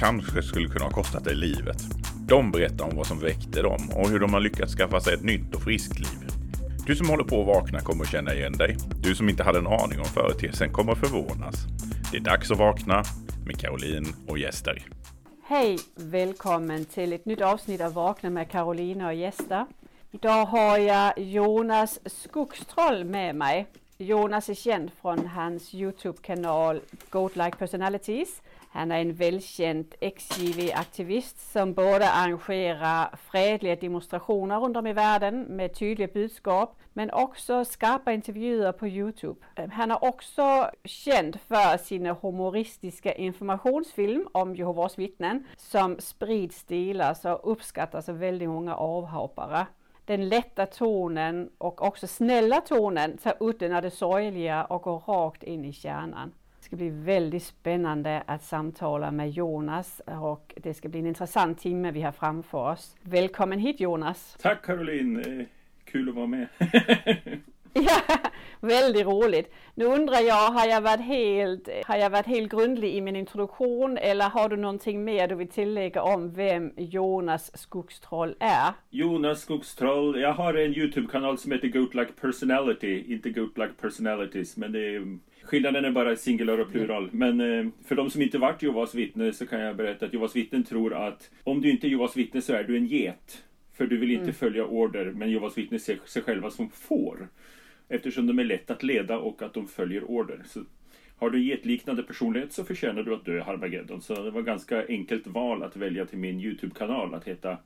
kanske skulle kunna ha kostat dig livet. De berättar om vad som väckte dem och hur de har lyckats skaffa sig ett nytt och friskt liv. Du som håller på att vakna kommer att känna igen dig. Du som inte hade en aning om företeelsen kommer att förvånas. Det är dags att vakna med Caroline och gäster. Hej! Välkommen till ett nytt avsnitt av Vakna med Carolina och gäster. Idag har jag Jonas Skogstroll med mig. Jonas är känd från hans Youtube-kanal Goat Like Personalities. Han är en välkänd XJV-aktivist som både arrangerar fredliga demonstrationer runt om i världen med tydliga budskap, men också skarpa intervjuer på Youtube. Eh, han är också känd för sina humoristiska informationsfilm om Jehovas vittnen som sprids, delas och uppskattas av väldigt många avhoppare. Den lätta tonen och också snälla tonen tar udden av det sorgliga och går rakt in i kärnan. Det ska bli väldigt spännande att samtala med Jonas och det ska bli en intressant timme vi har framför oss. Välkommen hit Jonas! Tack Caroline! Kul att vara med! Ja, väldigt roligt. Nu undrar jag, har jag, varit helt, har jag varit helt grundlig i min introduktion eller har du någonting mer du vill tillägga om vem Jonas Skogstroll är? Jonas Skogstroll, jag har en Youtube-kanal som heter Goat Like Personality, inte Goat Like Personalities, men det är Skillnaden är bara singular och plural. Men eh, för de som inte varit Jehovas vittne så kan jag berätta att Jehovas vittnen tror att om du inte är Jehovas vittne så är du en get. För du vill inte mm. följa order, men Jehovas vittne ser sig själva som får. Eftersom de är lätt att leda och att de följer order. Så har du getliknande personlighet så förtjänar du att dö Harmageddon. Så det var ganska enkelt val att välja till min Youtube-kanal att heta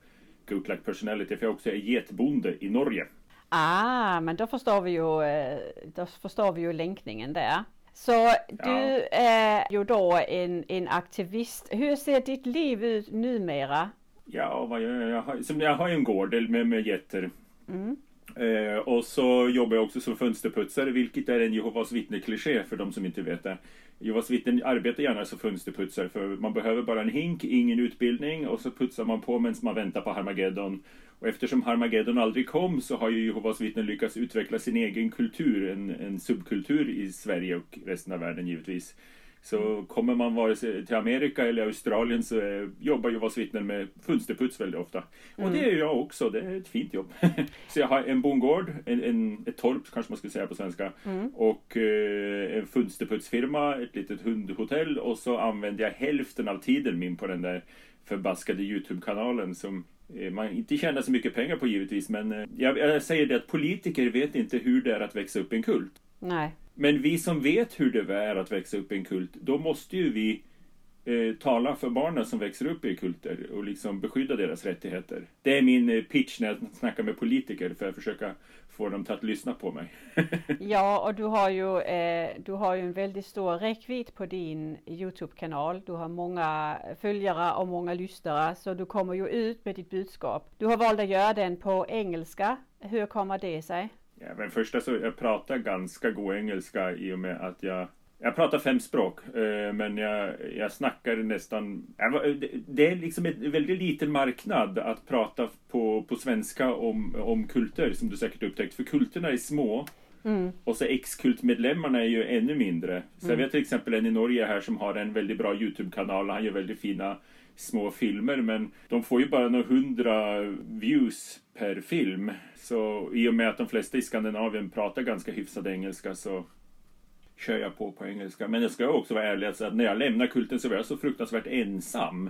Goat Like Personality. För jag också är getbonde i Norge. Ah, men då förstår vi ju, eh, då förstår vi ju länkningen där. Så du ja. är ju då en, en aktivist. Hur ser ditt liv ut numera? Ja, vad jag, jag, har, jag har en gård med, med getter. Mm. Eh, och så jobbar jag också som fönsterputsare, vilket är en Jehovas vittne-kliché för de som inte vet det. Jehovas vittnen arbetar gärna som fönsterputsare för man behöver bara en hink, ingen utbildning och så putsar man på medan man väntar på Harmageddon. Och eftersom Harmageddon aldrig kom så har ju Jehovas vittnen lyckats utveckla sin egen kultur, en, en subkultur i Sverige och resten av världen givetvis. Så kommer man vare sig till Amerika eller Australien så eh, jobbar Jehovas vittnen med fönsterputs väldigt ofta. Mm. Och det är jag också, det är ett fint jobb. så jag har en bondgård, en, en, ett torp kanske man skulle säga på svenska. Mm. Och eh, en fönsterputsfirma, ett litet hundhotell och så använder jag hälften av tiden min på den där förbaskade Youtube-kanalen som eh, man inte tjänar så mycket pengar på givetvis men eh, jag, jag säger det att politiker vet inte hur det är att växa upp i en kult. Nej. Men vi som vet hur det är att växa upp i en kult, då måste ju vi eh, tala för barnen som växer upp i kulter och liksom beskydda deras rättigheter. Det är min eh, pitch när jag snackar med politiker för att försöka få dem till att lyssna på mig. ja, och du har ju, eh, du har ju en väldigt stor räckvidd på din Youtube-kanal. Du har många följare och många lyssnare, så du kommer ju ut med ditt budskap. Du har valt att göra den på engelska. Hur kommer det sig? Ja, men första så jag pratar ganska god engelska i och med att jag jag pratar fem språk, eh, men jag, jag snackar nästan... Det är liksom en väldigt liten marknad att prata på, på svenska om, om kulter, som du säkert upptäckt. För kulterna är små. Mm. Och så ex-kultmedlemmarna är ju ännu mindre. Så mm. jag vet till exempel en i Norge här som har en väldigt bra Youtube-kanal. Han gör väldigt fina små filmer men de får ju bara några hundra views per film. Så i och med att de flesta i Skandinavien pratar ganska hyfsad engelska så kör jag på på engelska. Men jag ska också vara ärlig och säga att när jag lämnade kulten så var jag så fruktansvärt ensam.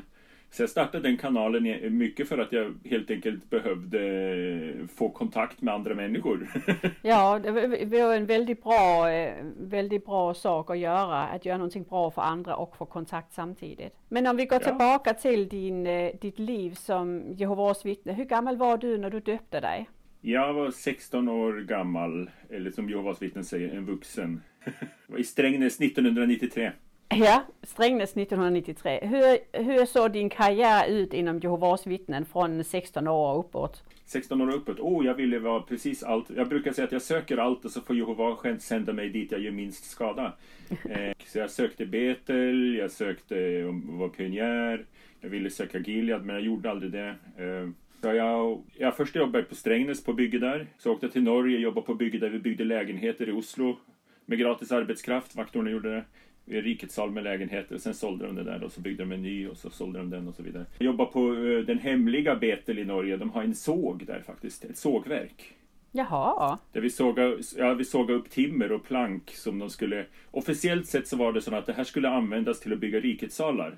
Så jag startade den kanalen mycket för att jag helt enkelt behövde få kontakt med andra människor. ja, det var en väldigt bra, eh, väldigt bra sak att göra, att göra någonting bra för andra och få kontakt samtidigt. Men om vi går ja. tillbaka till din, eh, ditt liv som Jehovas vittne, hur gammal var du när du döpte dig? Jag var 16 år gammal, eller som Jehovas vittnen säger, en vuxen. I Strängnäs 1993. Ja, Strängnäs 1993. Hur, hur såg din karriär ut inom Jehovas vittnen från 16 år och uppåt? 16 år och uppåt. Oh, jag ville vara precis allt. Jag brukar säga att jag söker allt och så får Jehova själv sända mig dit jag gör minst skada. Eh, så jag sökte Betel, jag sökte var pionjär, jag ville söka Gilead men jag gjorde aldrig det. Eh, så jag, jag först jobbade på Strängnäs på bygge där. Så åkte jag till Norge, jobbade på bygge där vi byggde lägenheter i Oslo. Med gratis arbetskraft, vakterna gjorde det. Rikets med lägenheter. Sen sålde de det där och så byggde de en ny och så sålde de den och så vidare. Jag jobbar på uh, den hemliga Betel i Norge. De har en såg där faktiskt. Ett sågverk. Jaha. Där vi sågade, ja, vi sågade upp timmer och plank som de skulle... Officiellt sett så var det så att det här skulle användas till att bygga rikets salar.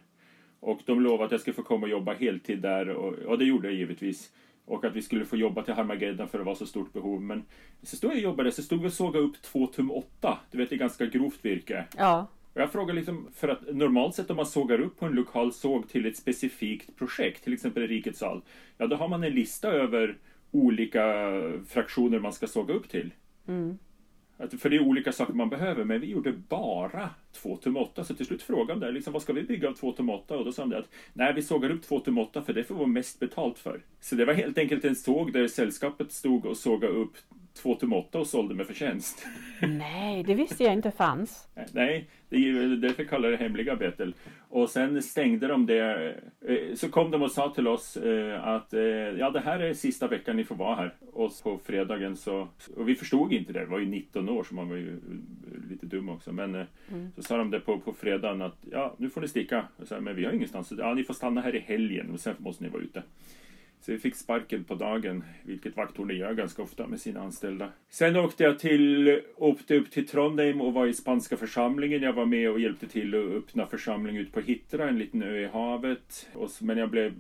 Och de lovade att jag skulle få komma och jobba heltid där och, och det gjorde jag givetvis. Och att vi skulle få jobba till Harmageddon för det var så stort behov. Men så stod jag och jobbade, så stod vi och sågade upp två tum åtta. Du vet, det är ganska grovt virke. Ja. Och jag frågar liksom, för att normalt sett om man sågar upp på en lokal såg till ett specifikt projekt, till exempel Rikets sal, ja då har man en lista över olika fraktioner man ska såga upp till. Mm. Att, för det är olika saker man behöver, men vi gjorde bara 2 tum 8. Så till slut frågade de där, liksom, vad ska vi bygga av 2 tum 8? Och då sa de att nej, vi sågar upp 2 tum 8 för det får vi mest betalt för. Så det var helt enkelt en såg där sällskapet stod och sågade upp 2 tum 8 och sålde med förtjänst. Nej, det visste jag inte fanns. Nej, det är därför kallar det hemliga Betel. Och sen stängde de det. Eh, så kom de och sa till oss eh, att eh, ja, det här är sista veckan ni får vara här. Och på fredagen så, och vi förstod inte det, det var ju 19 år så man var ju lite dum också. Men mm. så sa de det på, på fredagen att ja, nu får ni sticka. Så, men vi har ingenstans, ja ni får stanna här i helgen och sen måste ni vara ute. Så vi fick sparken på dagen, vilket vakthornet gör ganska ofta med sina anställda. Sen åkte jag till, åkte upp till Trondheim och var i spanska församlingen. Jag var med och hjälpte till att öppna församling ut på Hittra, en liten ö i havet. men jag blev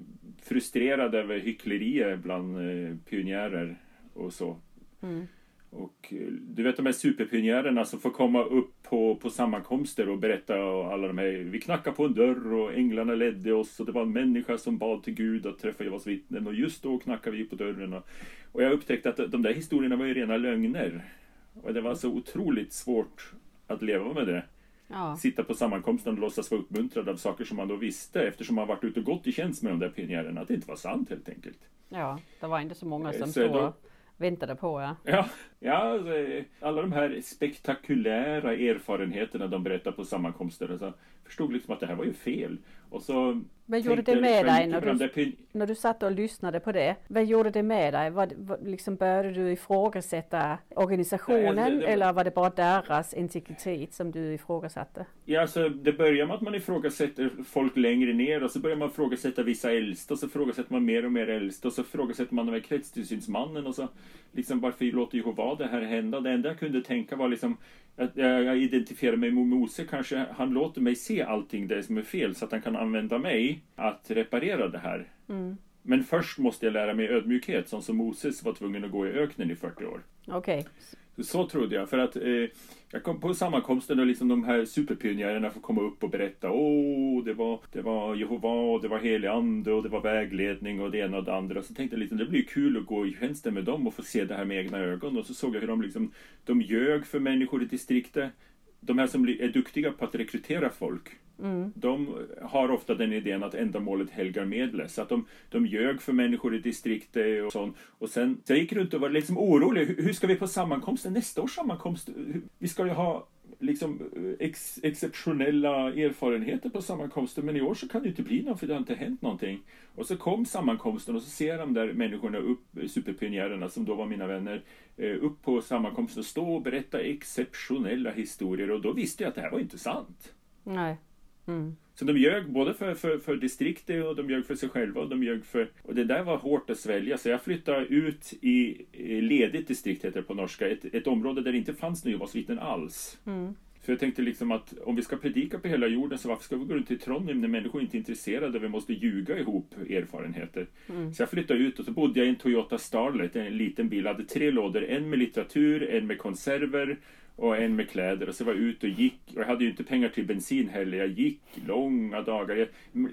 frustrerad över hyckleriet bland eh, pionjärer och så. Mm. Och eh, du vet de här superpionjärerna som får komma upp på, på sammankomster och berätta och alla de här. Vi knackade på en dörr och änglarna ledde oss och det var en människa som bad till Gud att träffa Jehovas vittnen och just då knackade vi på dörren. Och, och jag upptäckte att de där historierna var ju rena lögner. Och det var så otroligt svårt att leva med det. Ja. Sitta på sammankomsten och låtsas vara uppmuntrad av saker som man då visste eftersom man varit ute och gått i tjänst med de där pionjärerna. Att det inte var sant helt enkelt. Ja, det var inte så många som så då, väntade på. Ja, ja, ja alltså, alla de här spektakulära erfarenheterna de berättar på sammankomster. Alltså, förstod liksom att det här var ju fel. Och så vad gjorde det med dig när du, när du satt och lyssnade på det? Vad gjorde det med dig? Vad, vad, liksom började du ifrågasätta organisationen Nej, det, det, eller var det bara deras integritet som du ifrågasatte? Ja, alltså det börjar med att man ifrågasätter folk längre ner och så börjar man ifrågasätta vissa äldsta och så ifrågasätter man mer och mer äldsta och så ifrågasätter man de här kretstillsynsmannen och så liksom varför låter Jehova det här hända? Det enda jag kunde tänka var liksom att jag identifierar mig med Mose, kanske han låter mig se allting det som är fel så att han kan använda mig att reparera det här. Mm. Men först måste jag lära mig ödmjukhet, som, som Moses var tvungen att gå i öknen i 40 år. Okej. Okay. Så trodde jag. För att eh, jag kom på sammankomsten och liksom de här superpionjärerna får komma upp och berätta. Åh, det var, det var Jehova och det var helig ande och det var vägledning och det ena och det andra. Så tänkte jag liksom, det blir kul att gå i tjänsten med dem och få se det här med egna ögon. Och så såg jag hur de liksom, de ljög för människor i distriktet. De här som är duktiga på att rekrytera folk. Mm. De har ofta den idén att ändamålet helgar medlet. Så att de, de ljög för människor i distriktet och sånt. Och sen, så jag gick runt och var liksom orolig. Hur, hur ska vi på sammankomsten, nästa års sammankomst? Vi ska ju ha liksom eh, ex, exceptionella erfarenheter på sammankomsten men i år så kan det inte bli någon för det har inte hänt någonting. Och så kom sammankomsten och så ser de där människorna upp, eh, superpionjärerna som då var mina vänner, eh, upp på sammankomsten och stå och berätta exceptionella historier och då visste jag att det här var inte sant. Nej. Mm. Så de ljög både för, för, för distriktet och de ljög för sig själva och de ljög för... Och det där var hårt att svälja så jag flyttade ut i, i ledigt distrikt heter det på norska. Ett, ett område där det inte fanns några Jehovas alls. Mm. För jag tänkte liksom att om vi ska predika på hela jorden så varför ska vi gå runt till Trondheim när människor inte är intresserade och vi måste ljuga ihop erfarenheter. Mm. Så jag flyttade ut och så bodde jag i en Toyota Starlet, en liten bil. Jag hade tre lådor, en med litteratur, en med konserver och en med kläder och så var jag ute och gick och jag hade ju inte pengar till bensin heller. Jag gick långa dagar. Jag,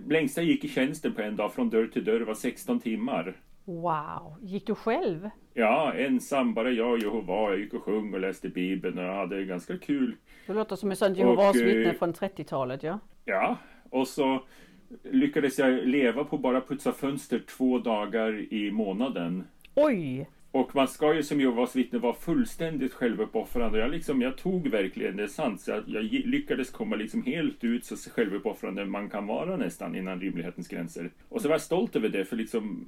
längsta jag gick i tjänsten på en dag från dörr till dörr var 16 timmar. Wow, gick du själv? Ja, ensam, bara jag och Jehova. Jag gick och sjöng och läste Bibeln och jag hade ganska kul. Det låter som en sån Jehovas eh, vittne från 30-talet, ja. Ja, och så lyckades jag leva på bara putsa fönster två dagar i månaden. Oj! Och man ska ju som Jehovas vittne vara fullständigt självuppoffrande. Jag, liksom, jag tog verkligen, det sant, så jag, jag lyckades komma liksom helt ut så självuppoffrande man kan vara nästan innan rimlighetens gränser. Och så var jag stolt över det, för liksom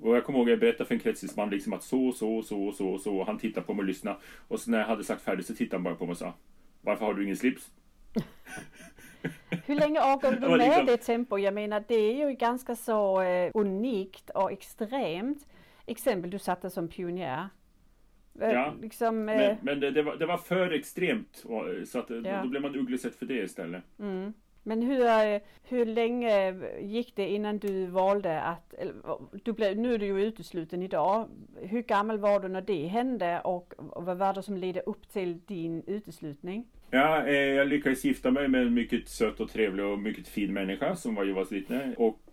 och jag kommer ihåg att jag berättade för en kretsisman liksom att så, så, så, så, så. Han tittade på mig och lyssnade. Och så när jag hade sagt färdigt så tittade han bara på mig och sa Varför har du ingen slips? Hur länge orkar du med liksom- det tempo? Jag menar, det är ju ganska så eh, unikt och extremt exempel du satte som pionjär. Eh, Ja, liksom, eh, Men, men det, det, var, det var för extremt. och- Så att, Ja. då, blev man uggleset för det istället. mm. Men hur, eh, hur länge gick det innan du valde att, du blev, nu är du ju utesluten idag. Hur gammal var du när det hände och, och vad var det som ledde upp till din uteslutning? Ja, eh, jag lyckades gifta mig med en mycket söt och trevlig och mycket fin människa som var Jehovas vittne. Och eh,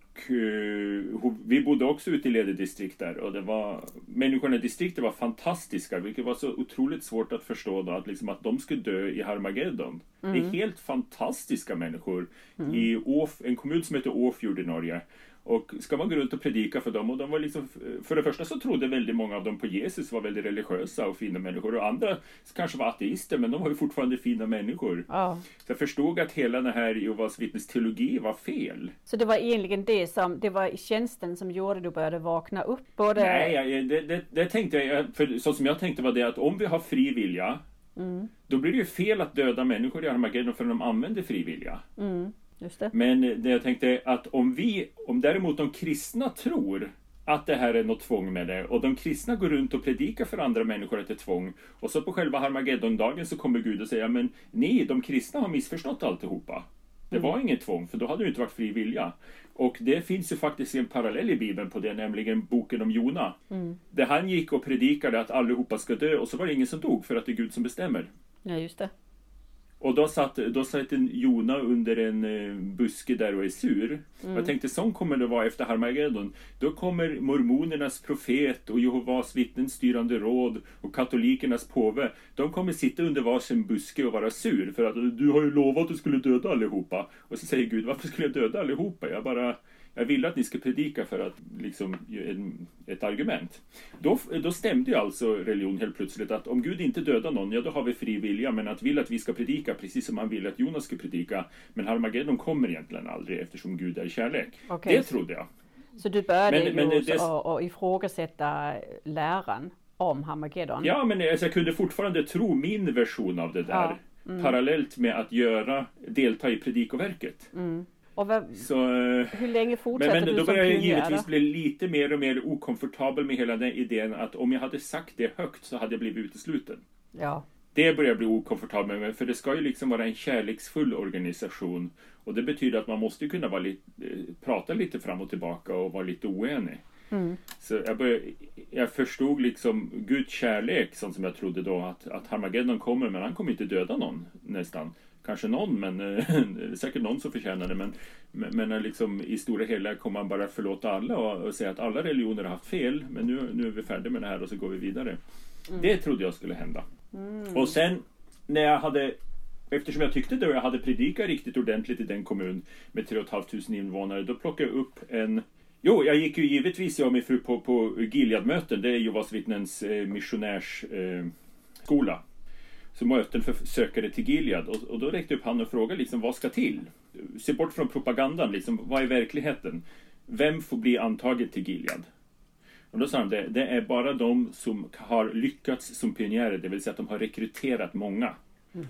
vi bodde också ute i Lede-distrikt där och det var människorna i distriktet var fantastiska vilket var så otroligt svårt att förstå då att, liksom, att de skulle dö i Harmageddon. Det är helt fantastiska människor i Åf, en kommun som heter Åfjord i Norge. Och ska man gå runt och predika för dem och de var liksom, för det första så trodde väldigt många av dem på Jesus var väldigt religiösa och fina människor och andra kanske var ateister men de var ju fortfarande fina människor. Ja. Så jag förstod att hela den här Jehovas vittnes teologi var fel. Så det var egentligen det som, det var tjänsten som gjorde att du började vakna upp? Både... Nej, det, det, det tänkte jag, för så som jag tänkte var det att om vi har fri vilja då blir det ju fel att döda människor i Armageddon för de använder fri vilja. Mm, det. Men det jag tänkte att om vi, om däremot de kristna tror att det här är något tvång med det och de kristna går runt och predikar för andra människor att det är tvång och så på själva Harmageddon-dagen så kommer Gud och säger men ni, de kristna har missförstått alltihopa. Det var inget tvång för då hade det inte varit fri vilja. Och det finns ju faktiskt en parallell i Bibeln på det, nämligen boken om Jona. Där han gick och predikade att allihopa ska dö och så var det ingen som dog för att det är Gud som bestämmer. Ja, just det. Och då satt, då satt en Jona under en eh, buske där och är sur. Och Jag tänkte sån kommer det vara efter Harmageddon. Då kommer mormonernas profet och Jehovas vittnens styrande råd och katolikernas påve. De kommer sitta under varsin buske och vara sur för att du har ju lovat att du skulle döda allihopa. Och så säger Gud, varför skulle jag döda allihopa? Jag bara jag ville att ni ska predika för att liksom en, ett argument. Då, då stämde ju alltså religion helt plötsligt att om Gud inte dödar någon, ja då har vi fri vilja. Men att vill att vi ska predika precis som han ville att Jonas ska predika. Men Harmageddon kommer egentligen aldrig eftersom Gud är kärlek. Okej. Det trodde jag. Så du började Men- men ju det- och, och ifrågasätta läran om Harmageddon? Ja, men alltså, jag kunde fortfarande tro min version av det där. Ja. Mm. Parallellt med att göra, delta i predikoverket. Och vad, Så, eh, hur länge Men, fortsatte men du då som började jag pionjär? givetvis bli lite mer och mer okomfortabel med hela den idén att om jag hade sagt det högt så hade jag blivit utesluten. Ja, Det börjar jag bli okomfortabel med, för det ska ju liksom vara en kärleksfull organisation. Och det betyder att man måste kunna vara lite, eh, prata lite fram och tillbaka och vara lite oenig. Så jag, började, jag förstod liksom Guds kärlek, sånt som jag trodde då, att, att Harmageddon kommer, men han kommer inte döda någon nästan. Kanske någon, men eh, det är säkert någon som förtjänar det. Men, men, liksom, i stora hela kommer man bara förlåta alla och, och säga att alla religioner har haft fel, men nu, nu är vi färdiga med det här och så går vi vidare. Det trodde jag skulle hända. Och sen när jag hade Eftersom jag tyckte då jag hade predikat riktigt ordentligt i den kommun med 3 500 invånare, då plockade jag upp en Jo, jag gick ju givetvis jag och min fru på, på Gilead-möten. Det är Jehovas vittnens eh, missionärsskola. Eh, så möten för sökare till Gilead. Och, och då räckte upp handen och frågade liksom, vad ska till? Se bort från propagandan, liksom, vad är verkligheten? Vem får bli antagen till Gilead? Och då sa de det, det är bara de som har lyckats som pionjärer, det vill säga att de har rekryterat många.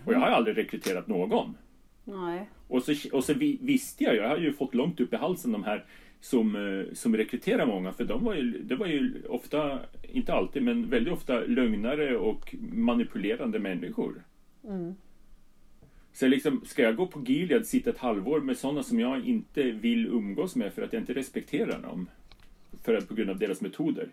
Och jag har aldrig rekryterat någon. nej. Och så, och så vi, visste jag, jag har ju fått långt upp i halsen de här som, eh, som rekryterar många, för de var ju, det var ju ofta, inte alltid, men väldigt ofta lögnare och manipulerande människor. Så liksom, ska jag gå på Gilead, sitta ett halvår med sådana som jag inte vill umgås med för att jag inte respekterar dem? För att, på grund av deras metoder.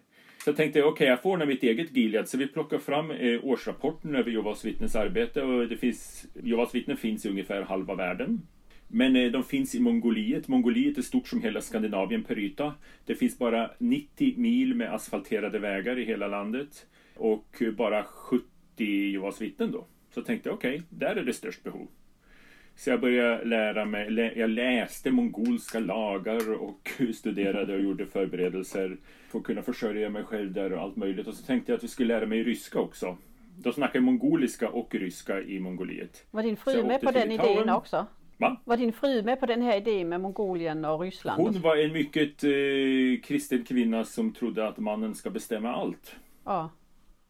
Så jag tänkte, okej, jag får ordna mitt eget Gilead. Så vi plockar fram eh, årsrapporten över Jehovas vittnens arbete. Och det finns, Jehovas vittnen finns i ungefär halva världen. Men eh, de finns i Mongoliet. Mongoliet är stort som hela Skandinavien per yta. Det finns bara 90 mil med asfalterade vägar i hela landet. Och bara 70 Jehovas vittnen då. Så tänkte jag okej, okay, där är det störst behov. Så jag började lära mig, jag läste mongolska lagar och studerade och gjorde förberedelser för att kunna försörja mig själv där och allt möjligt. Och så tänkte jag att vi skulle lära mig ryska också. De snackar mongoliska och ryska i Mongoliet. Var din fru med på den idén också? Va? Var din fru med på den här idén med Mongolien och Ryssland? Hon var en mycket eh, kristen kvinna som trodde att mannen ska bestämma allt. Ja,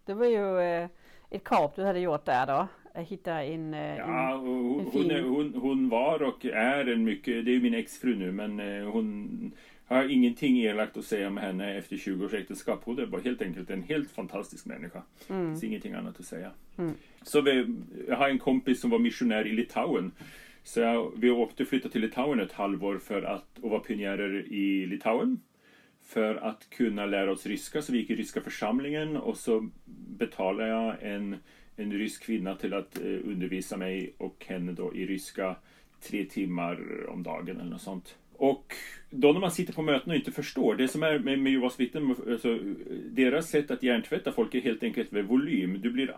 det var ju eh, ett kap du hade gjort där då. Hitta en, eh, ja, hon, en fin... hon, hon, hon, var och är en mycket, det är min exfru nu, men eh, hon har ingenting elakt att säga om henne efter 20 års äktenskap. Hon bara helt enkelt en helt fantastisk människa. Mm. Det finns ingenting annat att säga. Mm. Så vi, jag har en kompis som var missionär i Litauen. Så jag, vi åkte flytta till Litauen ett halvår för att och var pionjärer i Litauen. För att kunna lära oss ryska, så vi gick i ryska församlingen och så betalade jag en, en rysk kvinna till att eh, undervisa mig och henne då i ryska tre timmar om dagen eller något sånt. Och då när man sitter på möten och inte förstår, det som är med, med Jehovas vittnen, alltså, eh, deras sätt att hjärntvätta folk är helt enkelt med volym. Du, blir,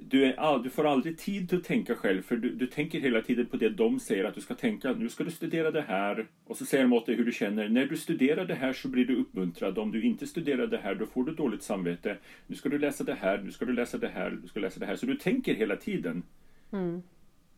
du, är du får aldrig tid att tänka själv, för du, du, tänker hela tiden på det de säger att du ska tänka. Nu ska du studera det här, och så säger de åt dig hur du känner. När du studerar det här så blir du uppmuntrad. Om du inte studerar det här, då får du dåligt samvete. Nu ska du läsa det här, nu ska du läsa det här, du ska läsa det här. Så du tänker hela tiden. Mm.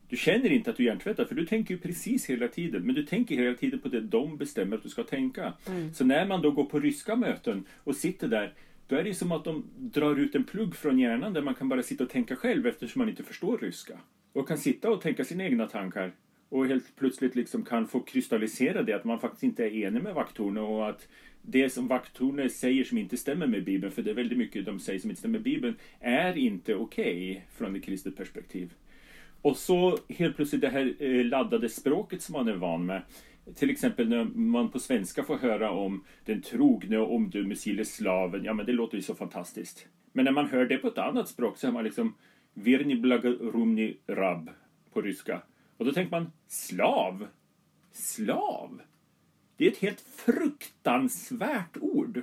Du känner inte att du är hjärntvättad för du tänker ju precis hela tiden. Men du tänker hela tiden på det de bestämmer att du ska tänka. Mm. Så när man då går på ryska möten och sitter där då är det som att de drar ut en plugg från hjärnan där man kan bara sitta och tänka själv eftersom man inte förstår ryska. Och kan sitta och tänka sina egna tankar. Och helt plötsligt liksom kan få kristallisera det att man faktiskt inte är enig med Vaktorne och att det som Vaktorne säger som inte stämmer med Bibeln, för det är väldigt mycket de säger som inte stämmer med Bibeln, är inte okej okay från ett kristet perspektiv. Och så helt plötsligt det här eh, laddade språket som man är van med. Till exempel när man på svenska får höra om den trogne och omdömesgille slaven. Ja, men det låter ju så fantastiskt. Men när man hör det på ett annat språk så hör man liksom Virni blagarumni rab på ryska. Och då tänker man slav? Slav? Det är ett helt fruktansvärt ord.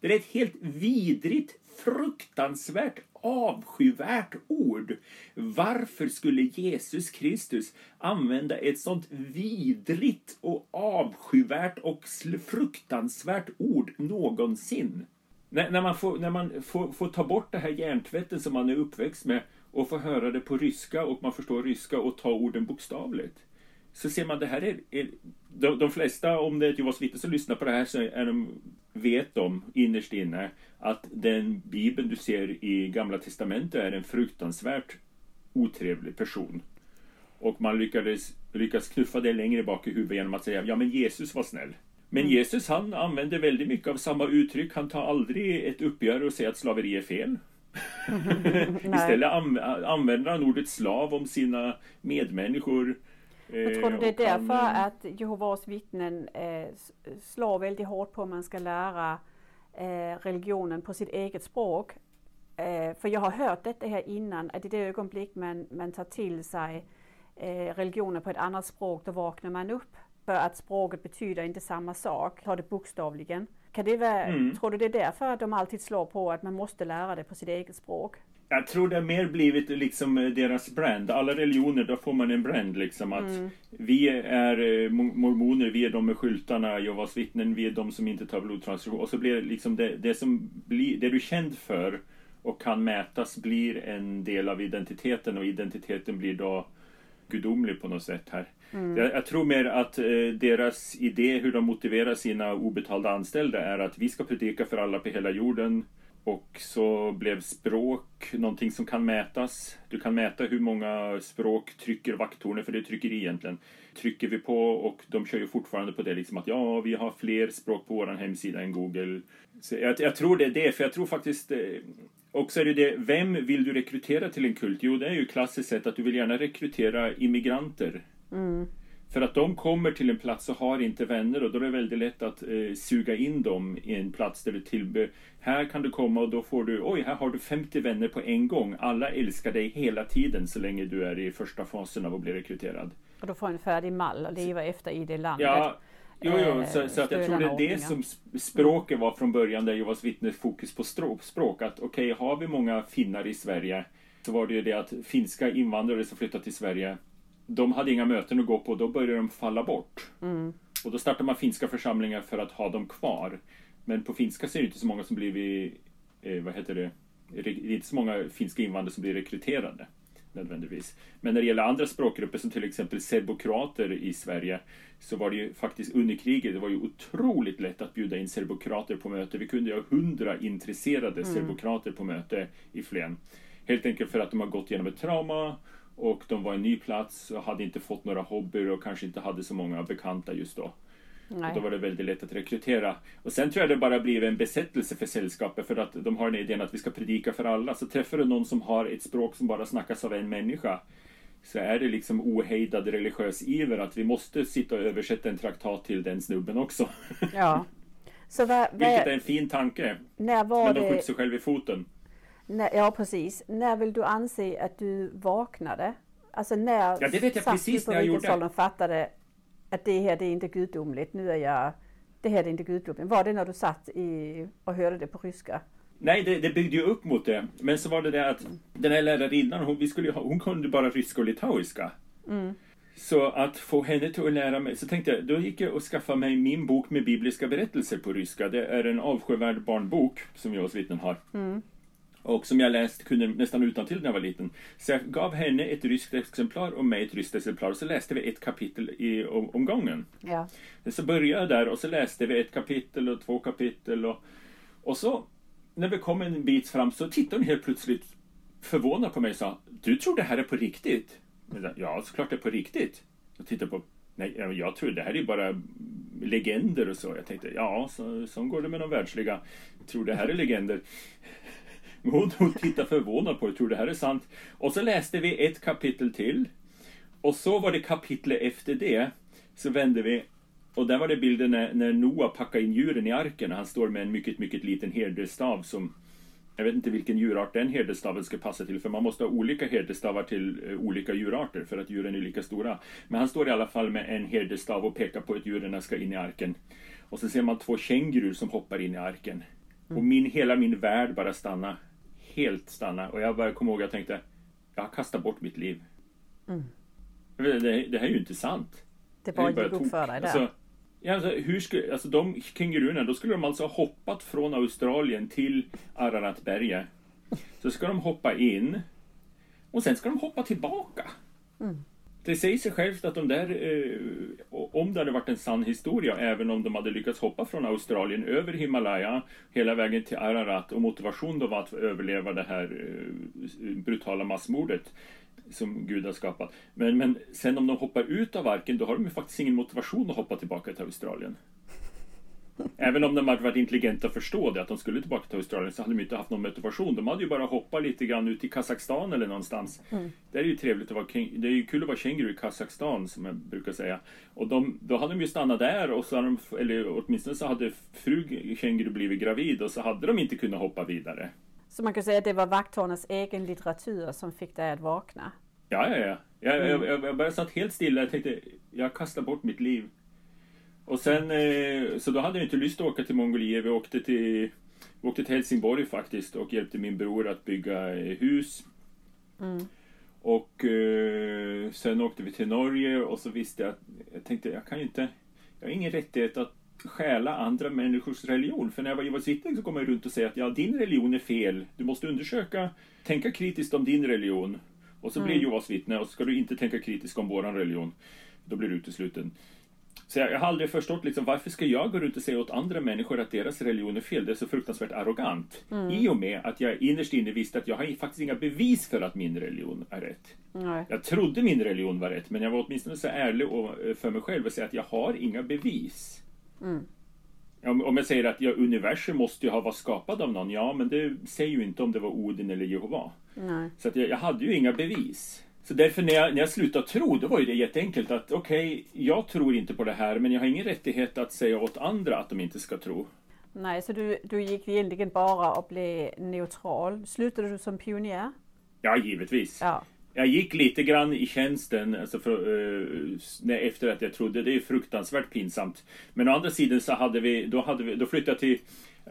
Det är ett helt vidrigt, fruktansvärt avskyvärt ord. Varför skulle Jesus Kristus använda ett sånt vidrigt och avskyvärt och fruktansvärt ord någonsin? När, när man, får, när man får, får ta bort det här hjärntvätten som man är uppväxt med och får höra det på ryska och man förstår ryska och ta orden bokstavligt. Så ser man det här är, är de, de flesta, om det är ett Jehovas vittne som lyssnar på det här, så är de, vet de innerst inne att den bibeln du ser i Gamla Testamentet är en fruktansvärt otrevlig person. Och man lyckades, lyckas knuffa det längre bak i huvudet genom att säga ja men Jesus var snäll. Men mm. Jesus han använder väldigt mycket av samma uttryck. Han tar aldrig ett uppgör och säger att slaveri är fel. Istället använder han ordet slav om sina medmänniskor. Jag tror du det är eh, därför han... att Jehovas vittnen eh, slår väldigt hårt på att man ska lära eh, religionen på sitt eget språk. Eh, för jag har hört detta här innan, att i det ögonblick man, man tar till sig eh, religionen på ett annat språk, då vaknar man upp. För att språket betyder inte samma sak, ta det bokstavligen. Kan det vara, mm. Tror du det är därför att de alltid slår på att man måste lära det på sitt eget språk? Jag tror det har mer blivit liksom eh, deras brand. Alla religioner, då får man en brand liksom att mm. vi är eh, mormoner, vi är de med skyltarna, Jehovas vittnen, vi är de som inte tar blodtransfusion. Och så blir det liksom det, det som blir, det du är känd för och kan mätas blir en del av identiteten och identiteten blir då gudomlig på något sätt här. Mm. Jag, jag, tror mer att eh, deras idé hur de motiverar sina obetalda anställda är att vi ska predika för alla på hela jorden. Och så blev språk någonting som kan mätas. Du kan mäta hur många språk trycker vakttornet, för det trycker egentligen. Trycker vi på och de kör ju fortfarande på det liksom att ja, vi har fler språk på vår hemsida än Google. Så jag, jag tror det är det, för jag tror faktiskt och också är det det, vem vill du rekrytera till en kult? Jo, det är ju klassiskt sett att du vill gärna rekrytera immigranter. Mm. För att de kommer till en plats och har inte vänner och då är det väldigt lätt att eh, suga in dem i en plats där du tillber. Här kan du komma och då får du, oj, här har du 50 vänner på en gång. Alla älskar dig hela tiden så länge du är i första fasen av att bli rekryterad. För du får en färdig mall och leva efter i det landet. Ja, jo, jo, så, Eh, så att jag tror det är det som sp- språket var från början där Jehovas vittnes fokus på språk. Att okej, har vi många finnar i Sverige så var det ju det att finska invandrare som flyttat till Sverige de hade inga möten att gå på, då började de falla bort. Mm. Och då startade man finska församlingar för att ha dem kvar. Men på finska så är det inte så många som blivit, eh, vad heter det, det är inte så många finska invandrare som blir rekryterade. Nödvändigtvis. Men när det gäller andra språkgrupper som till exempel serbokroater i Sverige så var det ju faktiskt under kriget, det var ju otroligt lätt att bjuda in serbokroater på möte. Vi kunde ju ha hundra intresserade serbokroater på möte i Flen. Helt enkelt för att de har gått igenom ett trauma och de var en ny plats och hade inte fått några hobbyer och kanske inte hade så många bekanta just då. Nej. Och då var det väldigt lätt att rekrytera. Och sen tror jag det bara blir en besättelse för sällskapet för att de har den idén att vi ska predika för alla. Så träffar du någon som har ett språk som bara snackas av en människa så är det liksom ohejdad religiös iver att vi måste sitta och översätta en traktat till den snubben också. Ja. Så vad, Vilket är en fin tanke. när var Men de skjuter sig själv i foten. När, ja precis, när vill du anse att du vaknade? Alltså när Ja, det vet jag precis när jag gjorde. och fattade att det här det är inte gudomligt, nu är jag, det här är inte gudomligt. Var det när du satt i, och hörde det på ryska? Nej, det, det byggde ju upp mot det. Men så var det det att den här lärarinnan, hon, vi skulle hon kunde bara ryska och litauiska. Så att få henne till att lära mig, så tänkte jag, då gick jag och skaffade mig min bok med bibliska berättelser på ryska. Det är en avskyvärd barnbok som Jehovas vittnen har. Och som jag läst, kunde nästan utantill när jag var liten. Så jag gav henne ett ryskt exemplar och mig ett ryskt exemplar. Och så läste vi ett kapitel i om, om gången. Ja. Så började jag där och så läste vi ett kapitel och två kapitel och, och så när vi kom en bit fram så tittade hon helt plötsligt förvånad på mig och sa Du tror det här är på riktigt? Jag sa, ja, såklart det är på riktigt. Jag tittade på Nej, ja, jag tror det här är bara legender och så. Jag tänkte, ja, så, så går det med de världsliga. Jag tror det här är legender. Men Hon, tittade förvånad på det, tror det här är sant. Och så läste vi ett kapitel till. Och så var det kapitlet efter det. Så vände vi och där var det bilden när, när Noa packade in djuren i arken. Han står med en mycket, mycket liten herdestav som jag vet inte vilken djurart den herdestaven ska passa till för man måste ha olika herdestavar till eh, olika djurarter för att djuren är lika stora. Men han står i alla fall med en herdestav och pekar på att djuren ska in i arken. Och så ser man två kängurur som hoppar in i arken. Och min, hela min värld bara stannar. Helt stanna. Och jag bara kom ihåg, jag tänkte, jag har kastat bort mitt liv. Det, det, det här är ju inte sant. Det bara ju för dig där. Alltså, ja, alltså, hur skulle, alltså de kängururerna, då skulle de alltså ha hoppat från Australien till Araratberget. Så ska de hoppa in och sen ska de hoppa tillbaka. Mm. Det säger sig självt att de där, eh, om det hade varit en sann historia, även om de hade lyckats hoppa från Australien över Himalaya hela vägen till Ararat och motivation då var att överleva det här eh, brutala massmordet som Gud har skapat. Men, men sen om de hoppar ut av arken, då har de ju faktiskt ingen motivation att hoppa tillbaka till Australien. Även om de hade varit intelligenta och förstå det, att de skulle tillbaka till Australien, så hade de inte haft någon motivation. De hade ju bara hoppat lite grann ut i Kazakstan eller någonstans. Det är ju trevligt att vara det är ju kul att vara känguru i Kazakstan, som jag brukar säga. Och de, då hade de ju stannat där, och så hade de, eller åtminstone så hade fru känguru blivit gravid, och så hade de inte kunnat hoppa vidare. Så man kan säga att det var vakthårnas egen litteratur som fick dig att vakna. Ja, ja, ja. Jag, jag, jag, jag bara satt helt stilla. Jag tänkte, jag kastar bort mitt liv. Och sen, eh, så då hade jag inte lust att åka till Mongoliet. Vi åkte till, vi åkte till Helsingborg faktiskt och hjälpte min bror att bygga eh, hus. Och eh, sen åkte vi till Norge och så visste jag att, jag tänkte, jag kan ju inte, jag har ingen rättighet att stjäla andra människors religion. För när jag var Jehovas vittne så kom jag runt och säga att ja, din religion är fel. Du måste undersöka, tänka kritiskt om din religion. Och så blir jag Jehovas vittne och så ska du inte tänka kritiskt om våran religion. Då blir du utesluten. Så jag, jag har aldrig förstått liksom, varför ska jag gå runt och säga åt andra människor att deras religion är fel? Det är så fruktansvärt arrogant. I och med att jag innerst inne visste att jag har faktiskt inga bevis för att min religion är rätt. Nej. Jag trodde min religion var rätt, men jag var åtminstone så ärlig eh, för mig själv och säga att jag har inga bevis. Om, om jag säger att ja, universum måste ju ha varit skapad av någon, ja, men det säger ju inte om det var Odin eller Jehova. Nej. Så att jag, jag hade ju inga bevis. Så därför när jag, när jag slutade tro, då var ju det jätteenkelt att okej, jag tror inte på det här, men jag har ingen rättighet att säga åt andra att de inte ska tro. Nej, så du, du gick egentligen bara och blev neutral. Slutade du som pionjär? Ja, givetvis. Ja. jag gick lite grann i tjänsten alltså för, uh, efter att jag trodde. Det är fruktansvärt pinsamt. Men å andra sidan så hade vi, då, hade vi, då flyttade jag till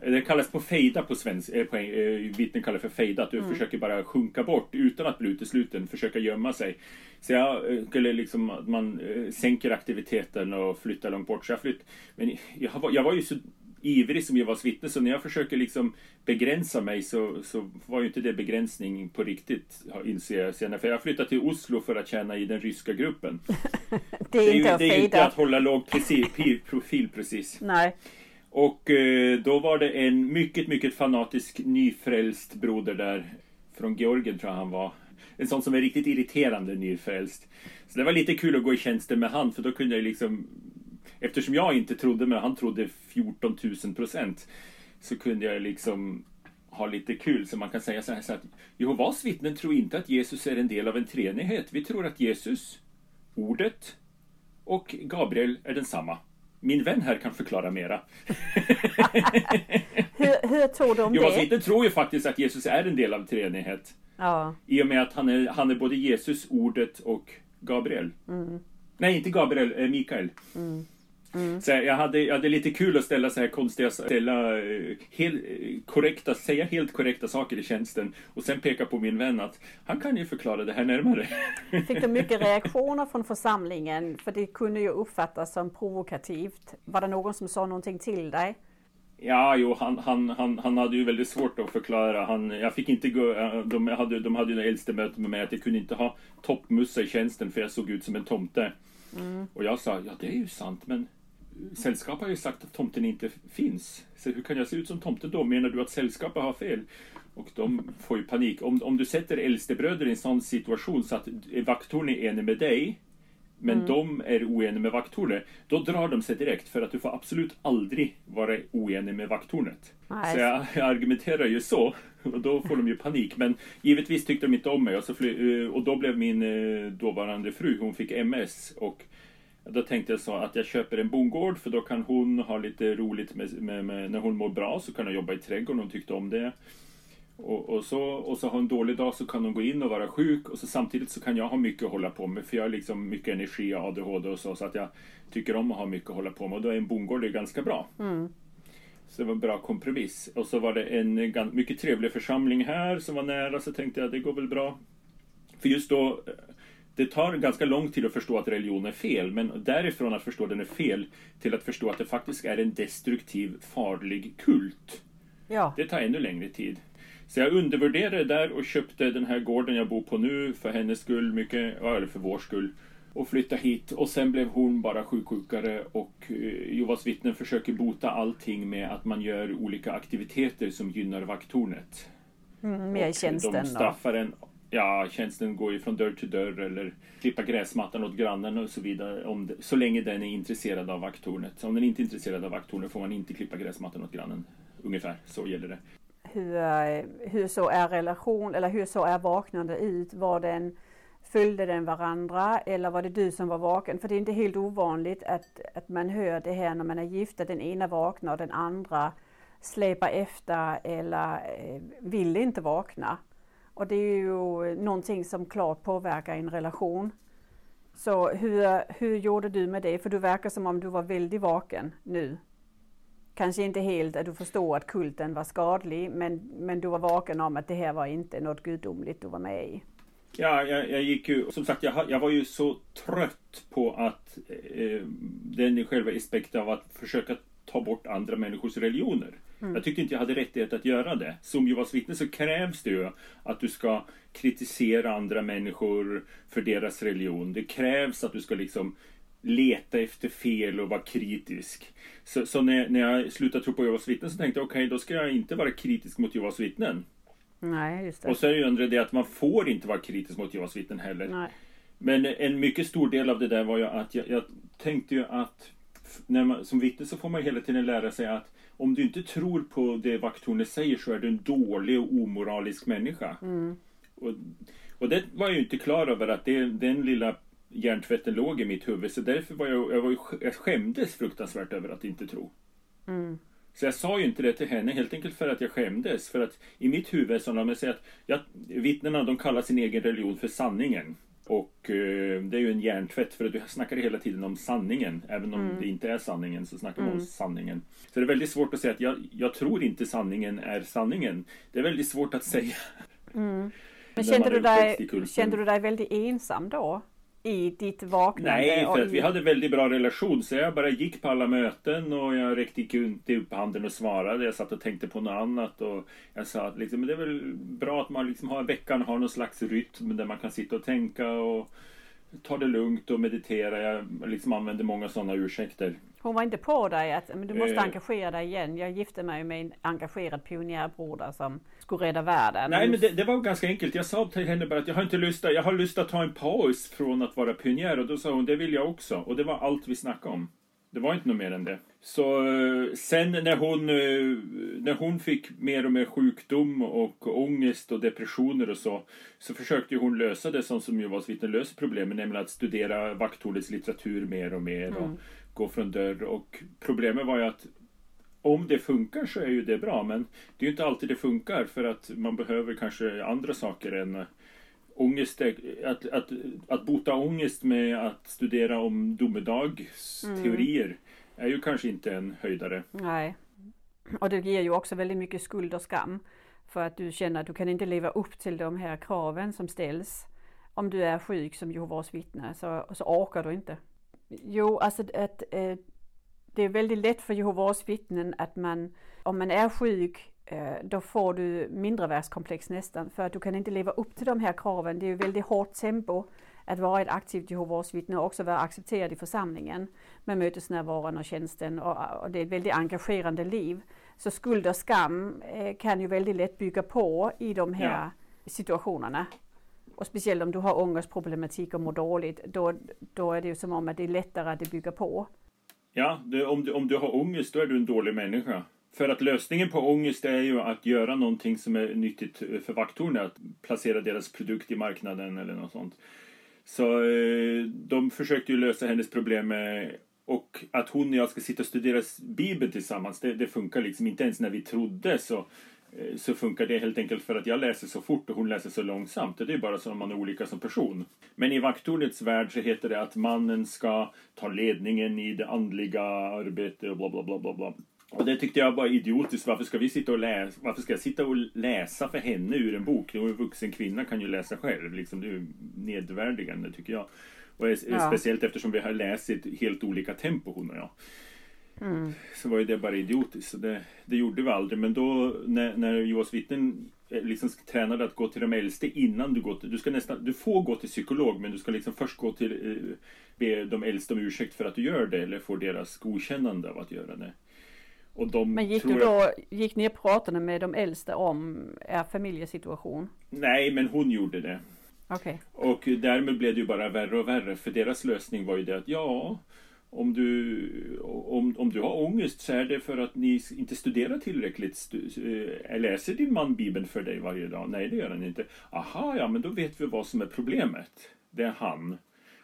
det kallas på fejda på svenska, eh, eh, vittnen kallar för fejda, att du mm. försöker bara sjunka bort utan att bli utesluten, försöka gömma sig. Så jag eh, skulle liksom, att man eh, sänker aktiviteten och flyttar långt bort. Så jag flytt, men jag, jag var ju så ivrig som Jehovas vittne så när jag försöker liksom begränsa mig så, så var ju inte det begränsning på riktigt inser jag senare. För jag flyttade till Oslo för att tjäna i den ryska gruppen. det är, det är inte ju, att Det är inte att hålla låg profil precis. Nej. Och eh, då var det en mycket, mycket fanatisk nyfrälst broder där. Från Georgien tror jag han var. En sån som är riktigt irriterande nyfrälst. Så det var lite kul att gå i tjänsten med han för då kunde jag liksom Eftersom jag inte trodde men han trodde 14 000 procent. Så kunde jag liksom ha lite kul. Så man kan säga så här så att Jehovas vittnen tror inte att Jesus är en del av en treenighet. Vi tror att Jesus, ordet och Gabriel är densamma. Min vän här kan förklara mera. hur, hur tror du om Jehovas vittnen tror ju faktiskt att Jesus är en del av treenighet. Ja. I och med att han är, han är både Jesus, ordet och Gabriel. Mm. Nej, inte Gabriel, eh, Mikael. Mm. Mm. Så jag, hade, jag hade lite kul att ställa så här konstiga, ställa eh, helt korrekta, säga helt korrekta saker i tjänsten och sen peka på min vän att han kan ju förklara det här närmare. Fick du mycket reaktioner från församlingen? För det kunde ju uppfattas som provokativt. Var det någon som sa någonting till dig? Ja, jo, han, han, han, han hade ju väldigt svårt att förklara. Han, jag fick inte gå, de hade, de hade ju det äldste mötet med mig att jag kunde inte ha toppmussa i tjänsten för jag såg ut som en tomte. Mm. Och jag sa, ja det är ju sant men Sällskap har ju sagt att tomten inte finns. Så hur kan jag se ut som tomten då? Menar du att sällskapet har fel? Och de får ju panik. Om, om du sätter äldstebröder i en sån situation så att vaktorn är enig med dig men mm. de är oeniga med vakttornet. Då drar de sig direkt för att du får absolut aldrig vara oenig med vakttornet. Så jag, jag, argumenterar ju så och då får de ju panik. Men givetvis tyckte de inte om mig och, så fly, eh, och då blev min eh, dåvarande fru, hon fick MS och då tänkte jag så att jag köper en bondgård för då kan hon ha lite roligt med, med, med när hon mår bra så kan hon jobba i trädgården, hon tyckte om det. Och, och, så, och så har en dålig dag så kan hon gå in och vara sjuk och så samtidigt så kan jag ha mycket att hålla på med för jag har liksom mycket energi och ADHD och så så att jag tycker om att ha mycket att hålla på med och då är en bondgård ganska bra. Mm. Så det var en bra kompromiss. Och så var det en mycket trevlig församling här som var nära så tänkte jag det går väl bra. För just då det tar ganska lång tid att förstå att religion är fel, men därifrån att förstå att den är fel till att förstå att det faktiskt är en destruktiv, farlig kult. Ja. Det tar ännu längre tid. Så jag undervärderade det där och köpte den här gården jag bor på nu för hennes skull, mycket, eller för vår skull. Och flyttade hit och sen blev hon bara sjuksjukare och eh, Jehovas vittnen försöker bota allting med att man gör olika aktiviteter som gynnar vakttornet. Mm, med och tjänsten de straffar en Ja, tjänsten går ju från dörr till dörr eller klippa gräsmattan åt grannen och så vidare. Om det, så länge den är intresserad av vakttornet. Om den inte är intresserad av vakttornet får man inte klippa gräsmattan åt grannen. Ungefär så gäller det. Hur, eh, hur så är relation eller hur så är vaknande ut? Var den Följde den varandra eller var det du som var vaken? För det är inte helt ovanligt att, att man hör det här när man är gift, att den ena vaknar och den andra släpar efter eller eh, vill inte vakna. Och det är ju någonting som klart påverkar en relation. Så hur, hur gjorde du med det? För du verkar som om du var väldigt vaken nu. Kanske inte helt att du förstår att kulten var skadlig, men, men du var vaken om att det här var inte något gudomligt du var med i. Ja, jag, jag gick ju, som sagt, jag, jag var ju så trött på att eh, den själva aspekten av att försöka ta bort andra människors religioner. Mm. Jag tyckte inte jag hade rättighet att göra det. Som Jehovas vittne så krävs det ju att du ska kritisera andra människor för deras religion. Det krävs att du ska liksom leta efter fel och vara kritisk. Så, så när, när jag slutade tro på Jehovas vittnen så tänkte jag okej, okay, då ska jag inte vara kritisk mot Jehovas vittnen. Nej, just det. Och så är det ju det att man får inte vara kritisk mot Jehovas vittnen heller. Nej. Men en mycket stor del av det där var ju att jag, jag tänkte ju att när man, som vittne så får man hela tiden lära sig att om du inte tror på det vakttornet säger så är du en dålig och omoralisk människa. Mm. Och, och det var jag ju inte klar över att det, den lilla hjärntvätten låg i mitt huvud. Så därför var jag, jag, var jag skämdes fruktansvärt över att inte tro. Mm. Så jag sa ju inte det till henne helt enkelt för att jag skämdes. För att i mitt huvud så när man säger att ja, vittnena de kallar sin egen religion för sanningen. Och eh, det är ju en hjärntvätt för att du snackar hela tiden om sanningen. Även om Mm. det inte är sanningen så snackar man Mm. om sanningen. Så det är väldigt svårt att säga att jag, jag tror inte sanningen är sanningen. Det är väldigt svårt att säga. Mm. Men kände du, dig, kände du dig väldigt ensam då? I ditt vaknande? Nej, för att vi hade väldigt bra relation. Så jag bara gick på alla möten och jag räckte inte upp handen och svarade. Jag satt och tänkte på något annat. Och jag sa att liksom, det är väl bra att man liksom har veckan har någon slags rytm där man kan sitta och tänka och ta det lugnt och meditera. Jag liksom använde många sådana ursäkter. Hon var inte på dig att men du måste Eh. engagera dig igen. Jag gifte mig med en engagerad pionjärbroder som skulle rädda världen. Nej, men det, det var ganska enkelt. Jag sa till henne bara att jag har inte lust jag har lust att ta en paus från att vara pionjär. Och då sa hon, det vill jag också. Och det var allt vi snackade om. Det var inte något mer än det. Så eh, sen när hon, eh, när hon fick mer och mer sjukdom och ångest och depressioner och så, så försökte ju hon lösa det som, som Jehovas vittnen löser problemen, nämligen att studera vakthållets litteratur mer och mer och Mm. gå från dörr. Och problemet var ju att om det funkar så är ju det bra, men det är ju inte alltid det funkar för att man behöver kanske andra saker än eh, ångest. Att, att, att bota ångest med att studera om domedagsteorier är ju kanske inte en höjdare. Nej. Och det ger ju också väldigt mycket skuld och skam. För att du känner att du kan inte leva upp till de här kraven som ställs. Om du är sjuk som Jehovas vittne så, så orkar du inte. Jo, alltså att, eh, det är väldigt lätt för Jehovas vittnen att man, om man är sjuk, eh, då får du mindrevärldskomplex nästan. För att du kan inte leva upp till de här kraven. Det är ju väldigt hårt tempo att vara ett aktivt Jehovas vittne och också vara accepterad i församlingen med mötesnärvaron och tjänsten och, och det är ett väldigt engagerande liv. Så skuld och skam eh, kan ju väldigt lätt bygga på i de här Ja. situationerna. Och speciellt om du har ångestproblematik och mår dåligt, då, då är det ju som om att det är lättare att det bygger på. Ja, det, om, du, om du har ångest då är du en dålig människa. För att lösningen på ångest är ju att göra någonting som är nyttigt för vakttornet Att placera deras produkt i marknaden eller något sånt. Så eh, de försökte ju lösa hennes problem med och att hon och jag ska sitta och studera Bibeln tillsammans, det, det funkar liksom inte ens när vi trodde så, så funkar det helt enkelt för att jag läser så fort och hon läser så långsamt. Det är bara så att man är olika som person. Men i vaktornets värld så heter det att mannen ska ta ledningen i det andliga arbetet och bla bla bla bla bla. Och det tyckte jag var idiotiskt. Varför ska vi sitta och läsa? Varför ska jag sitta och läsa för henne ur en bok? En vuxen kvinna kan ju läsa själv. Liksom, det är ju nedvärdigande tycker jag. Och Ja. speciellt eftersom vi har läst i ett helt olika tempo hon och jag. Mm. Så var ju det bara idiotiskt. Så det, det gjorde vi aldrig. Men då när, när Jehovas vittnen eh, liksom tränade att gå till de äldste innan du går till, du ska nästan, du får gå till psykolog men du ska liksom först gå till, eh, be de äldste om ursäkt för att du gör det eller få deras godkännande av att göra det. Och de Men gick du att- då, gick ni och pratade med de äldste om er familjesituation? Nej, men hon gjorde det. Okej. Och därmed blev det ju bara värre och värre. För deras lösning var ju det att ja, om du, om, om du har ångest så är det för att ni inte studerar tillräckligt. Stu, eh, läser din man Bibeln för dig varje dag? Nej, det gör han inte. Aha, ja, men då vet vi vad som är problemet. Det är han.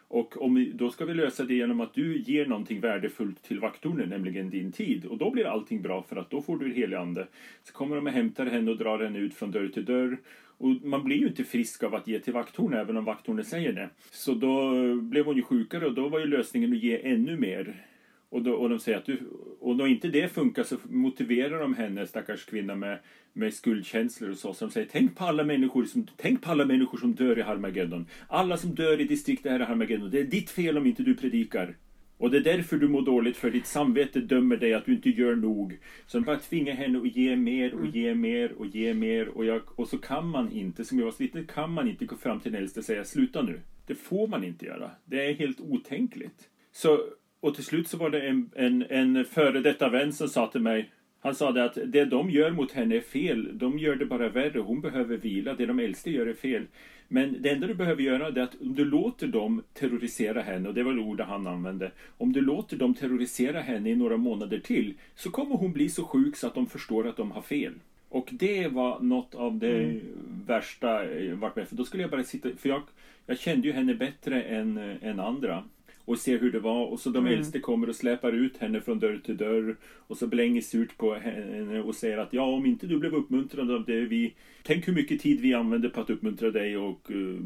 Och om, då ska vi lösa det genom att du ger någonting värdefullt till vaktornen, nämligen din tid. Och då blir allting bra för att då får du helig ande. Så kommer de och hämtar henne och drar henne ut från dörr till dörr. Och man blir ju inte frisk av att ge till vaktorn även om vakttornet säger det. Så då blev hon ju sjukare och då var ju lösningen att ge ännu mer. Och, då, och de säger att du, och då inte det funkar så motiverar de henne, stackars kvinna, med, med skuldkänslor och så. Så de säger tänk på alla människor som, tänk på alla människor som dör i Harmageddon. Alla som dör i distriktet här i Harmageddon. Det är ditt fel om inte du predikar. Och det är därför du mår dåligt, för ditt samvete dömer dig att du inte gör nog. Så de bara tvingar henne att ge mer och ge mer och ge mer. Och, jag, och så kan man inte, som jag var vittne, kan man inte gå fram till den äldste och säga sluta nu. Det får man inte göra. Det är helt otänkligt. Så, och till slut så var det en, en, en före detta vän som sa till mig han sa det att det de gör mot henne är fel. De gör det bara värre. Hon behöver vila. Det de äldste gör är fel. Men det enda du behöver göra är att om du låter dem terrorisera henne, och det var ordet han använde. Om du låter dem terrorisera henne i några månader till så kommer hon bli så sjuk så att de förstår att de har fel. Och det var något av det värsta jag varit med För då skulle jag bara sitta, för jag, jag kände ju henne bättre än, än andra. Och ser hur det var och så de Mm. äldste kommer och släpar ut henne från dörr till dörr och så blänger surt på henne och säger att ja om inte du blev uppmuntrad av det vi Tänk hur mycket tid vi använde på att uppmuntra dig och uh,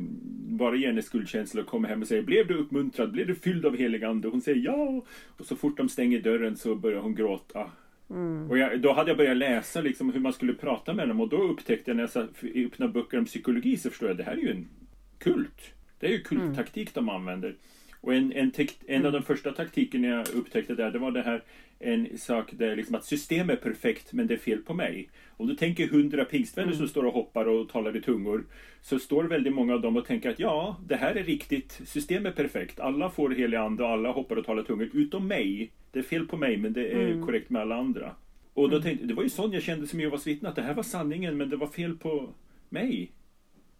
bara ge henne skuldkänsla och komma hem och säga Blev du uppmuntrad? Blev du fylld av helig ande? Hon säger ja och så fort de stänger dörren så börjar hon gråta och jag, då hade jag börjat läsa liksom hur man skulle prata med dem och då upptäckte jag när jag öppnade böcker om psykologi så förstår jag att det här är ju en kult. Det är ju kulttaktik de använder. Och en, en, en av de första taktikerna jag upptäckte där, det var det här en sak där liksom att system är perfekt men det är fel på mig. Om du tänker hundra pingstvänner som står och hoppar och talar i tungor så står väldigt många av dem och tänker att ja, det här är riktigt, system är perfekt, alla får helig ande och alla hoppar och talar tungor utom mig. Det är fel på mig men det är korrekt med alla andra. Och då tänkte, det var ju sån jag kände som Jehovas vittne, att det här var sanningen men det var fel på mig.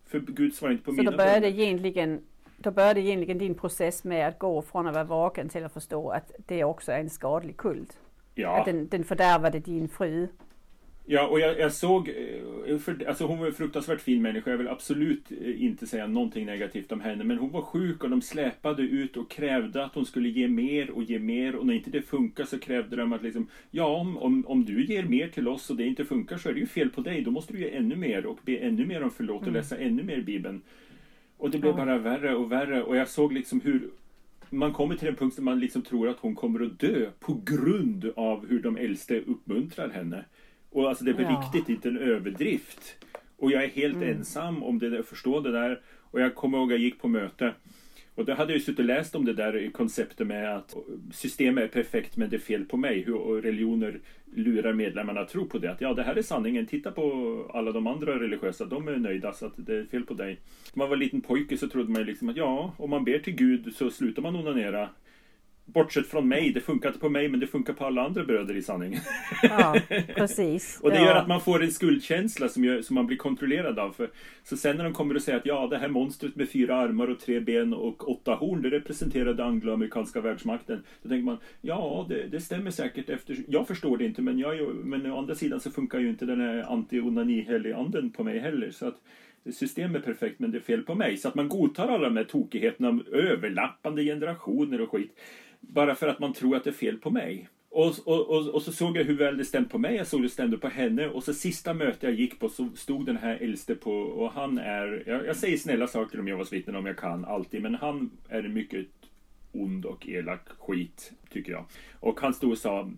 För Gud svarar inte på Så mina då började, egentligen, då började egentligen din process med att gå från att vara vaken till att förstå att det också är en skadlig kult. Ja. Att den, den fördärvade din fru. Ja, och jag, jag såg, eh, för, alltså hon var en fruktansvärt fin människa, jag vill absolut eh, inte säga någonting negativt om henne, men hon var sjuk och de släpade ut och krävde att hon skulle ge mer och ge mer och när inte det funkar så krävde de att liksom, ja om, om, om du ger mer till oss och det inte funkar så är det ju fel på dig, då måste du ge ännu mer och be ännu mer om förlåt och läsa ännu mer Bibeln. Och det blev Ja. bara värre och värre och jag såg liksom hur man kommer till en punkt där man liksom tror att hon kommer att dö på grund av hur de äldste uppmuntrar henne. Och alltså det är på Ja. riktigt inte en överdrift. Och jag är helt ensam om det där, förstå det där. Och jag kommer ihåg jag gick på möte. Och då hade jag ju suttit och läst om det där konceptet med att systemet är perfekt men det är fel på mig. Hur religioner lurar medlemmarna att tro på det. Att ja, det här är sanningen. Titta på alla de andra religiösa. De är nöjda så att det är fel på dig. När man var liten pojke så trodde man ju liksom att ja, om man ber till Gud så slutar man onanera. Bortsett från mig, det funkar inte på mig men det funkar på alla andra bröder i sanningen. Ja, precis. Och det gör att man får en skuldkänsla som, gör, som man blir kontrollerad av. För, så sen när de kommer och säger att ja, det här monstret med fyra armar och tre ben och åtta horn, det representerar den angloamerikanska världsmakten. Då tänker man, ja, det, det stämmer säkert efter... Jag förstår det inte, men, jag, men å andra sidan så funkar ju inte den här anti-onani-anden på mig heller. Så att systemet är perfekt, men det är fel på mig. Så att man godtar alla de här tokigheterna om överlappande generationer och skit. Bara för att man tror att det är fel på mig. Och, och, och, och så såg jag hur väl det stämde på mig, jag såg det stämde på henne. Och så sista mötet jag gick på så stod den här äldste på och han är, jag, jag säger snälla saker om Jehovas vittnen om jag kan alltid, men han är en mycket ond och elak skit, tycker jag. Och han stod och sa,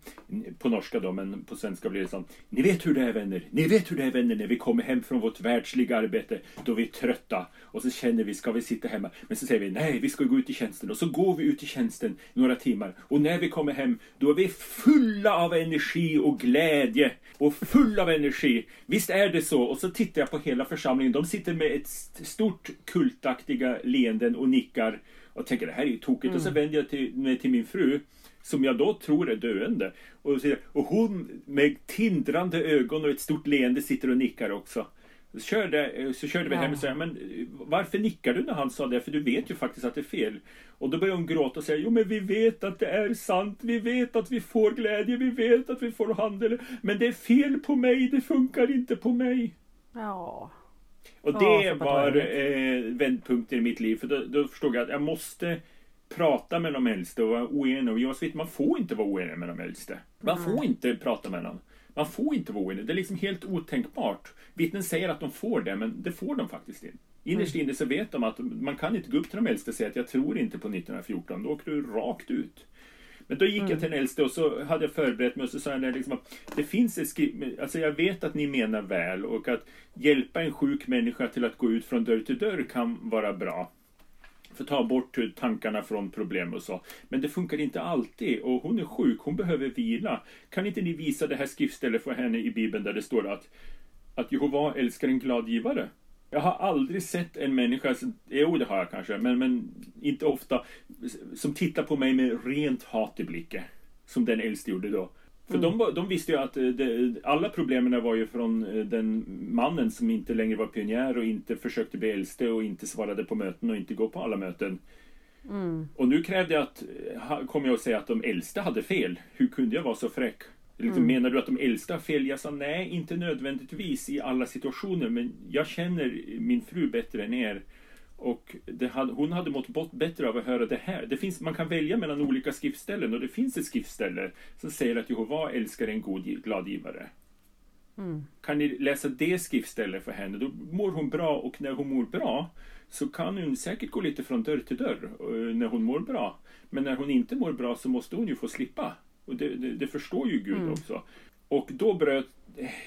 på norska då, men på svenska blir det så. Ni vet hur det är vänner, ni vet hur det är vänner när vi kommer hem från vårt världsliga arbete, då vi är trötta och så känner vi, ska vi sitta hemma? Men så säger vi, nej, vi ska gå ut i tjänsten och så går vi ut i tjänsten några timmar och när vi kommer hem, då är vi fulla av energi och glädje och fulla av energi. Visst är det så? Och så tittar jag på hela församlingen, de sitter med ett st- stort kultaktiga leenden och nickar och tänker det här är ju tokigt. Och så vänder jag till, mig till min fru som jag då tror är döende. Och, och hon med tindrande ögon och ett stort leende sitter och nickar också. Så körde, så körde vi hem och sa, men eh, varför nickar du när han sa det? För du vet ju faktiskt att det är fel. Och då börjar hon gråta och säga, jo men vi vet att det är sant. Vi vet att vi får glädje, vi vet att vi får handel. Men det är fel på mig, det funkar inte på mig. Ja. Och Ja, det så var eh, vändpunkten i mitt liv. För då, då förstod jag att jag måste prata med de äldste och vara oenig. Och jag vet, man får inte vara oenig med de äldste. Man får inte prata med dem. Man får inte vara oenig. Det är liksom helt otänkbart. Vittnen säger att de får det, men det får de faktiskt inte. Innerst inne så vet de att man kan inte gå upp till de äldste och säga att jag tror inte på 1914. Då åker du rakt ut. Men då gick jag till den äldste och så hade jag förberett mig och så sa jag liksom att det finns ett skri- alltså jag vet att ni menar väl och att hjälpa en sjuk människa till att gå ut från dörr till dörr kan vara bra. För att ta bort tankarna från problem och så. Men det funkar inte alltid och hon är sjuk, hon behöver vila. Kan inte ni visa det här skriftstället för henne i Bibeln där det står att, att Jehova älskar en glad givare? Jag har aldrig sett en människa, jo det har jag kanske, men, men inte ofta, som tittar på mig med rent hat i blicken. Som den äldste gjorde då. För de, var- de visste ju att eh, det, alla problemen var ju från eh, den mannen som inte längre var pionjär och inte försökte bli äldste och inte svarade på möten och inte gå på alla möten. Och nu krävde jag att, eh, kom jag att säga att de äldste hade fel. Hur kunde jag vara så fräck? Liksom, Menar du att de äldste har fel? Jag sa nej, inte nödvändigtvis i alla situationer, men jag känner min fru bättre än er. Och hade, hon hade mått bättre av att höra det här. Det finns, man kan välja mellan olika skriftställen och det finns ett skriftställe som säger att Jehova älskar en god gladgivare. Mm. Kan ni läsa det skriftstället för henne, då mår hon bra och när hon mår bra så kan hon säkert gå lite från dörr till dörr eh, när hon mår bra. Men när hon inte mår bra så måste hon ju få slippa. Och det, det, det förstår ju Gud mm. också. Och då bröt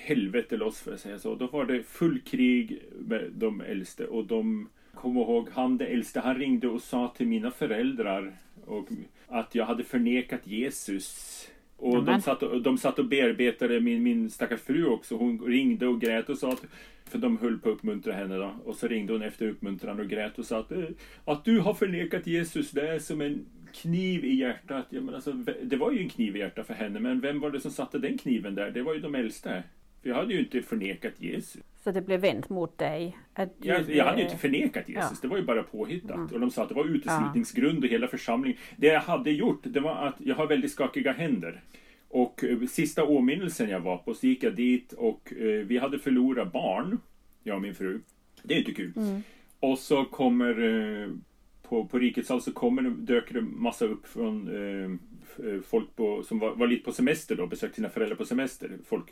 helvete loss för att säga så. Då var det full krig med de äldste och de kom ihåg han det äldste, han ringde och sa till mina föräldrar och att jag hade förnekat Jesus. Och de satt, och de satt och bearbetade min, min stackars fru också. Hon ringde och grät och sa att för de höll på att uppmuntra henne då. Och så ringde hon efter uppmuntran och grät och sa att, eh, att du har förnekat Jesus, det är som en kniv i hjärtat. Ja, men alltså, det var ju en kniv i hjärtat för henne, men vem var det som satte den kniven där? Det var ju de äldste. För jag hade ju inte förnekat Jesus. Så det blev vänt mot dig? jag, jag hade ju inte förnekat Jesus, ja. det var ju bara påhittat. Mm. Och de sa att det var uteslutningsgrund och hela församlingen. Det jag hade gjort, det var att jag har väldigt skakiga händer. Och eh, sista åminnelsen jag var på så gick jag dit och eh, vi hade förlorat barn, jag och min fru. Det är inte kul. Mm. Och så kommer eh, på, på Rikets hall så kommer, dök det massa upp från eh, folk på, som var, var, lite på semester då, besökte sina föräldrar på semester. Folk.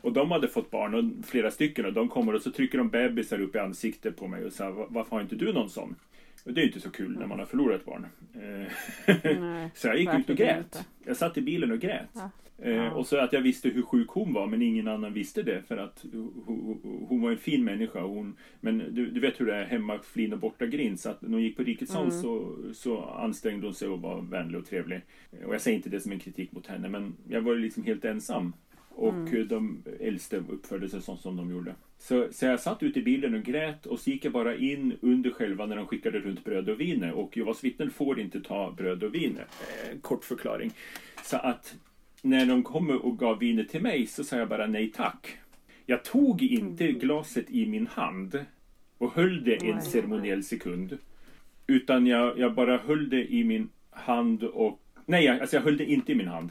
Och de hade fått barn, och flera stycken, och de kommer och så trycker de bebisar upp i ansiktet på mig och säger varför har inte du någon sån? Och det är inte så kul när man har förlorat barn. Nej, så jag gick ut och grät. Inte. Jag satt i bilen och grät. Ja. Eh, och så att jag visste hur sjuk hon var men ingen annan visste det för att hon, var en fin människa. Hon, men du, du, vet hur det är hemma flin och borta grind så att när hon gick på Rikets mm. så, så ansträngde hon sig och var vänlig och trevlig. Och jag säger inte det som en kritik mot henne men jag var liksom helt ensam. Och mm. de äldste uppförde sig så som de gjorde. Så, så jag satt ute i bilen och grät och så gick jag bara in under själva när de skickade runt bröd och vin. Och Jehovas vittnen får inte ta bröd och vin. Eh, kort förklaring. Så att när de kom och gav vinet till mig så sa jag bara nej tack. Jag tog inte glaset i min hand och höll det en ceremoniell sekund. Utan jag, jag bara höll det i min hand och... Nej, alltså jag höll det inte i min hand.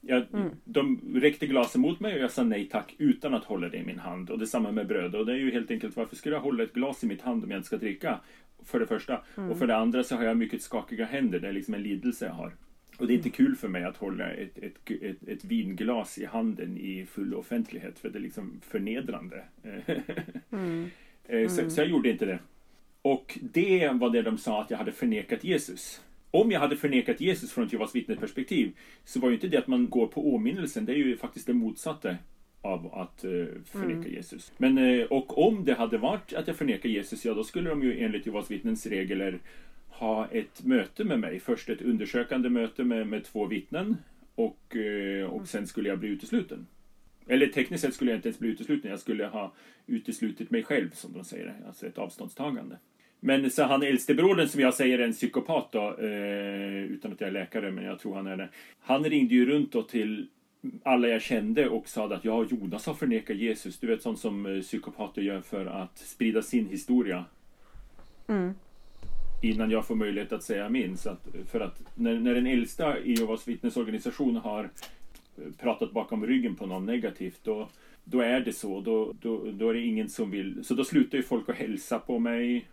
Jag, mm. De räckte glaset mot mig och jag sa nej tack utan att hålla det i min hand. Och detsamma med bröd. Och det är ju helt enkelt varför skulle jag hålla ett glas i mitt hand om jag inte ska dricka? För det första. Mm. Och för det andra så har jag mycket skakiga händer. Det är liksom en lidelse jag har. Och det är inte kul för mig att hålla ett, ett, ett, ett vinglas i handen i full offentlighet för det är liksom förnedrande. Mm. Mm. Så, så, jag gjorde inte det. Och det var det de sa att jag hade förnekat Jesus. Om jag hade förnekat Jesus från ett Jehovas vittnesperspektiv så var ju inte det att man går på åminnelsen, det är ju faktiskt det motsatta av att uh, förneka mm. Jesus. Men, uh, och om det hade varit att jag förnekar Jesus, ja då skulle de ju enligt Jehovas vittnens regler ha ett möte med mig. Först ett undersökande möte med, med två vittnen och, eh, och sen skulle jag bli utesluten. Eller tekniskt sett skulle jag inte ens bli utesluten, jag skulle ha uteslutit mig själv som de säger, alltså ett avståndstagande. Men så han äldstebrodern som jag säger är en psykopat då, eh, utan att jag är läkare, men jag tror han är det. Han ringde ju runt då till alla jag kände och sa att ja, Jonas har förnekat Jesus. Du vet sånt som eh, psykopater gör för att sprida sin historia. Mm innan jag får möjlighet att säga min. Så att, för att när, när den äldsta i Jehovas vittnesorganisation har eh, pratat bakom ryggen på någon negativt, då, då är det så. Då, då, då är det ingen som vill... Så då slutar ju folk att hälsa på mig.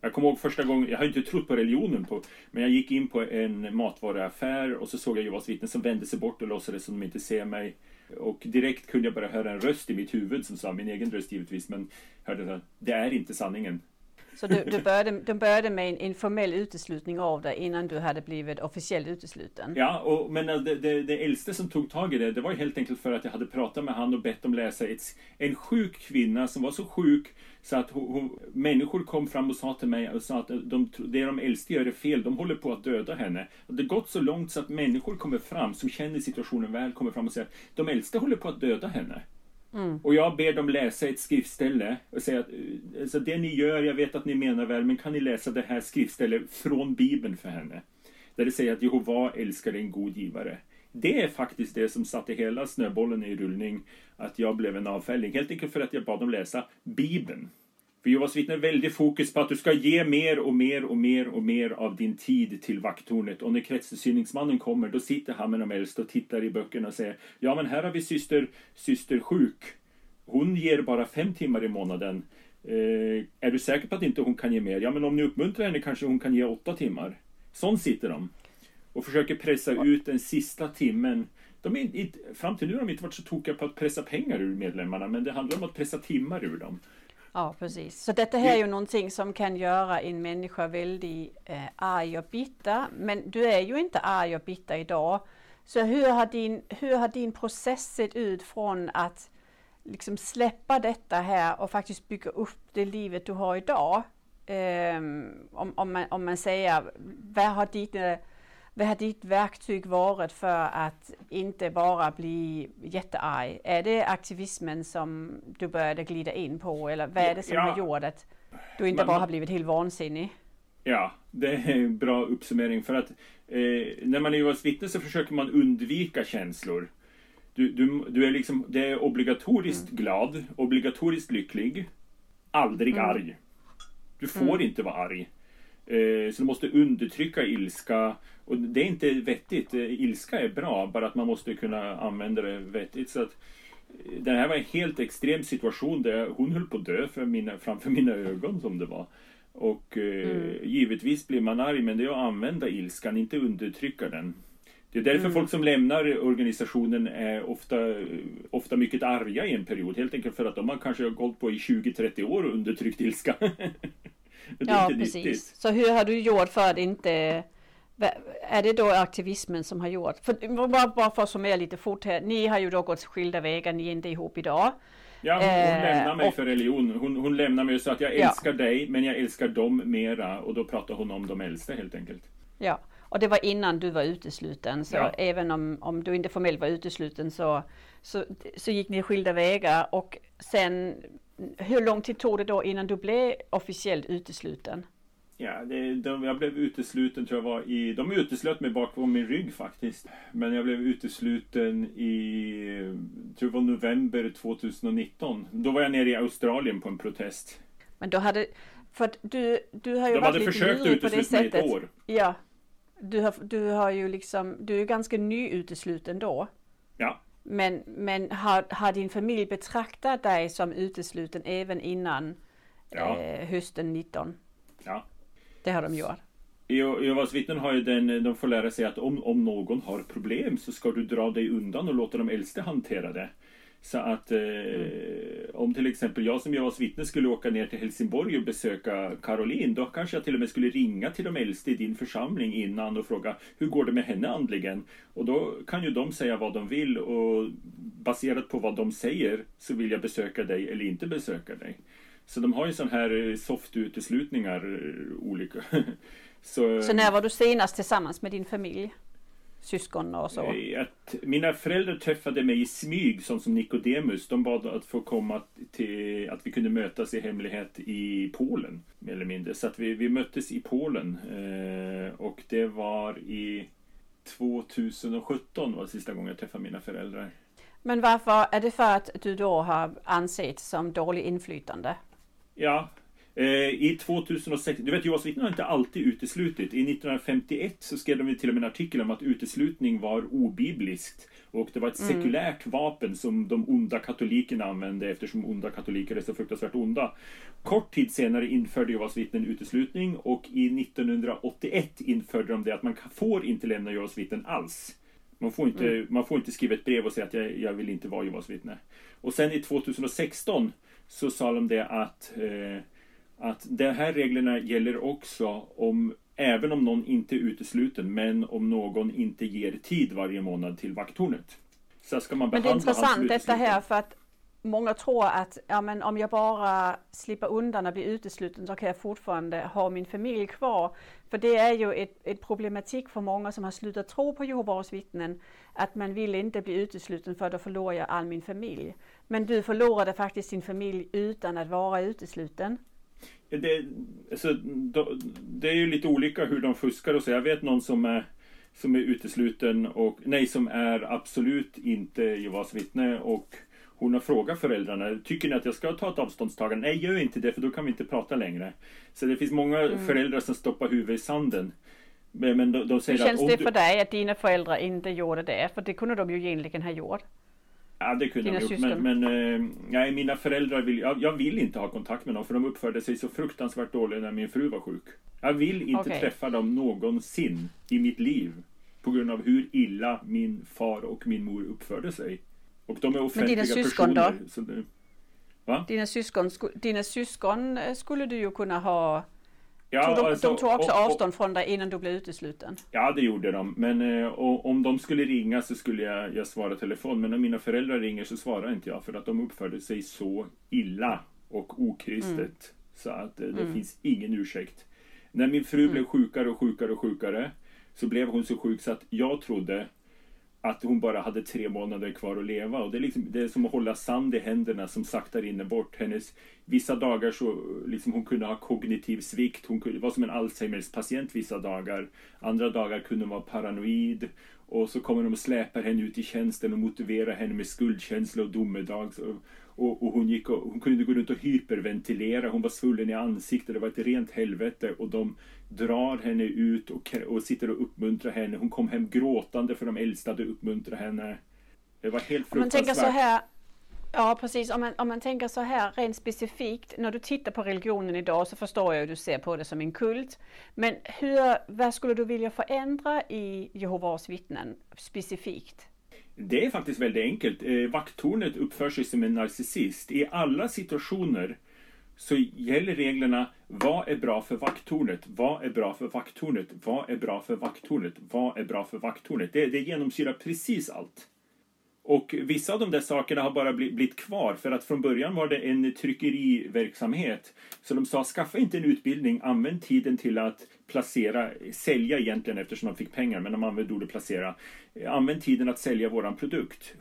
Jag kommer ihåg första gången, jag har inte trott på religionen på, men jag gick in på en matvaruaffär och så såg jag Jehovas vittnen som vände sig bort och låtsades som de inte ser mig. Och direkt kunde jag bara höra en röst i mitt huvud som sa, min egen röst givetvis, men hörde att det är inte sanningen. Så du, du började, de började med en informell uteslutning av dig innan du hade blivit officiellt utesluten? Ja, och, men det, det, det äldste som tog tag i det, det var helt enkelt för att jag hade pratat med han och bett dem läsa ett, en sjuk kvinna som var så sjuk så att hon, hon, människor kom fram och sa till mig och sa att de, det de äldste gör är fel, de håller på att döda henne. Och det har gått så långt så att människor kommer fram, som känner situationen väl, kommer fram och säger att de äldste håller på att döda henne. Mm. Och jag ber dem läsa ett skriftställe och säga att alltså det ni gör, jag vet att ni menar väl, men kan ni läsa det här skriftstället från Bibeln för henne? Där det säger att Jehova älskar en god givare. Det är faktiskt det som satte hela snöbollen i rullning, att jag blev en avfälling. Helt enkelt för att jag bad dem läsa Bibeln. För Jehovas vittnen väldigt fokus på att du ska ge mer och mer och mer och mer av din tid till vakttornet. Och när kretsinsyningsmannen kommer, då sitter han med de äldste och tittar i böckerna och säger Ja, men här har vi syster, syster sjuk. Hon ger bara fem timmar i månaden. Eh, är du säker på att inte hon kan ge mer? Ja, men om ni uppmuntrar henne kanske hon kan ge åtta timmar. Sån sitter de. Och försöker pressa ut den sista timmen. De är inte, fram till nu har de inte varit så tokiga på att pressa pengar ur medlemmarna, men det handlar om att pressa timmar ur dem. Ja, precis. Så detta här är ju någonting som kan göra en människa väldigt eh, arg och bitter. Men du är ju inte arg och bitter idag. Så hur har din, hur har din process sett ut från att liksom släppa detta här och faktiskt bygga upp det livet du har idag? Um, om, om, man, om man säger, vad har, ditt, vad har ditt verktyg varit för att inte bara bli jättearg? Är det aktivismen som du började glida in på eller vad är det som ja. har gjort att du inte man, bara har blivit helt vansinnig? Ja, det är en bra uppsummering för att eh, när man är Jehovas vittne så försöker man undvika känslor. Du, du, du är liksom, det är obligatoriskt mm. glad, obligatoriskt lycklig, aldrig mm. arg. Du får mm. inte vara arg. Eh, så du måste undertrycka ilska. Och det är inte vettigt. Ilska är bra, bara att man måste kunna använda det vettigt. Så att, eh, det här var en helt extrem situation där hon höll på att dö för mina, framför mina ögon som det var. Och eh, mm. givetvis blir man arg, men det är att använda ilskan, inte undertrycka den. Det är därför mm. folk som lämnar organisationen är ofta, ofta mycket arga i en period. Helt enkelt för att de har kanske gått på i 20-30 år och undertryckt ilska. ja, precis. Nyttigt. Så hur har du gjort för att inte... Är det då aktivismen som har gjort? För, bara, bara för att summera lite fort här. Ni har ju då gått skilda vägar, ni är inte ihop idag. Ja, hon, hon eh, lämnar mig och, för religion. Hon, hon lämnar mig och sa att jag älskar ja. dig, men jag älskar dem mera. Och då pratar hon om de äldste helt enkelt. Ja, och det var innan du var utesluten. Så ja. även om, om du inte formellt var utesluten så, så, så gick ni skilda vägar. Och sen, hur lång tid tog det då innan du blev officiellt utesluten? Ja, det, de, jag blev utesluten tror jag var i... De uteslöt mig bakom min rygg faktiskt. Men jag blev utesluten i... tror det var november 2019. Då var jag nere i Australien på en protest. Men då hade... För att du, du har ju de varit lite försökt på det sättet. Mig ett år. Ja. Du har, du har ju liksom... Du är ganska ny utesluten då. Ja. Men, men har, har din familj betraktat dig som utesluten även innan ja. eh, hösten 19? Ja. Det har de gjort. Jehovas vittnen har ju den, de får lära sig att om, om någon har problem så ska du dra dig undan och låta de äldste hantera det. Så att eh, mm. om till exempel jag som Jehovas vittne skulle åka ner till Helsingborg och besöka Caroline, då kanske jag till och med skulle ringa till de äldste i din församling innan och fråga hur går det med henne andligen? Och då kan ju de säga vad de vill och baserat på vad de säger så vill jag besöka dig eller inte besöka dig. Så de har ju sån här eh, soft-uteslutningar eh, olika. så, så när var du senast tillsammans med din familj? Syskon och så? Eh, att mina föräldrar träffade mig i smyg som som Nikodemus. De bad att få komma till att vi kunde mötas i hemlighet i Polen. Mer eller mindre. Så att vi, vi möttes i Polen. Och det var i 2017 var sista gången jag träffade mina föräldrar. Men varför? Är det för att du då har ansett som dålig inflytande? Ja. Eh, I 2006, du vet Jehovas vittnen har inte alltid uteslutit. I 1951 så skrev de till och med en artikel om att uteslutning var obibliskt. Och det var ett mm. sekulärt vapen som de onda katolikerna använde eftersom onda katoliker är så fruktansvärt onda. Kort tid senare införde Jehovas vittnen uteslutning och i 1981 införde de det att man får inte lämna Jehovas vittnen alls. Man får inte, mm. man får inte skriva ett brev och säga att jag, jag vill inte vara Jehovas vittne. Och sen i 2016 så sa de det att, eh, att de här reglerna gäller också om även om någon inte är utesluten men om någon inte ger tid varje månad till vakttornet. Så ska man behandla Men det är intressant detta här för att många tror att ja, men om jag bara slipper undan och blir utesluten så kan jag fortfarande ha min familj kvar. För det är ju ett, ett problematik för många som har slutat tro på Jehovas vittnen att man vill inte bli utesluten för då förlorar jag all min familj. Men du förlorade faktiskt din familj utan att vara utesluten. Det, alltså, det är ju lite olika hur de fuskar och så. Jag vet någon som är som är utesluten och nej som är absolut inte Jehovas vittne och hon har frågat föräldrarna, tycker ni att jag ska ta ett avståndstagande? Nej, gör inte det för då kan vi inte prata längre. Så det finns många mm. föräldrar som stoppar huvudet i sanden. Men, men de, de säger Hur känns att det du... för dig att dina föräldrar inte gjorde det? För det kunde de ju egentligen ha gjort. Ja, det kunde Dina de gjort. syskon? Men, men eh, nej, mina föräldrar vill, jag, jag vill inte ha kontakt med dem för de uppförde sig så fruktansvärt dåligt när min fru var sjuk. Jag vill inte Okej. träffa dem någonsin i mitt liv på grund av hur illa min far och min mor uppförde sig. Och de är offentliga syskon då? personer. Så det? Dina syskon, dina syskon eh, skulle du ju kunna ha... Ja, de, alltså, de tog också och- och- avstånd från dig innan du blev utesluten. Ja, det gjorde de. Men eh, om de skulle ringa så skulle jag, jag svara telefon. Men när mina föräldrar ringer så svarar inte jag för att de uppförde sig så illa och okristet. Så att eh, det finns ingen ursäkt. När min fru blev sjukare och sjukare och sjukare så blev hon så sjuk så att jag trodde att hon bara hade tre månader kvar att leva. Och det, är liksom, det är som att hålla sand i händerna som sakta rinner bort. Hennes, vissa dagar så liksom hon kunde ha kognitiv svikt. Hon kunde, var som en Alzheimers patient vissa dagar. Andra dagar kunde hon vara paranoid. Och så kommer de och släpar henne ut i tjänsten och motiverar henne med skuldkänsla och domedag. Så, och, och hon, gick och, hon kunde gå runt och hyperventilera. Hon var svullen i ansiktet. Det var ett rent helvete. Och de drar henne ut och, och sitter och uppmuntrar henne. Hon kom hem gråtande för de äldsta hade uppmuntrat henne. Det var helt Om man tänker fruktansvärt. så här, ja precis, om man, om man tänker så här rent specifikt, när du tittar på religionen idag så förstår jag att du ser på det som en kult. Men hur, vad skulle du vilja förändra i Jehovas vittnen specifikt? Det är faktiskt väldigt enkelt. Eh, vakttornet uppför sig som en narcissist. I alla situationer så gäller reglerna vad är bra för vakttornet? Vad är bra för vakttornet? Vad är bra för vakttornet? Vad är bra för vakttornet? Det, det genomsyrar precis allt. Och vissa av de där sakerna har bara bli- blivit kvar för att från början var det en tryckeriverksamhet. Så de sa skaffa inte en utbildning, använd tiden till att placera, sälja egentligen eftersom de fick pengar, men de använde ordet placera. Använd tiden att sälja våran produkt.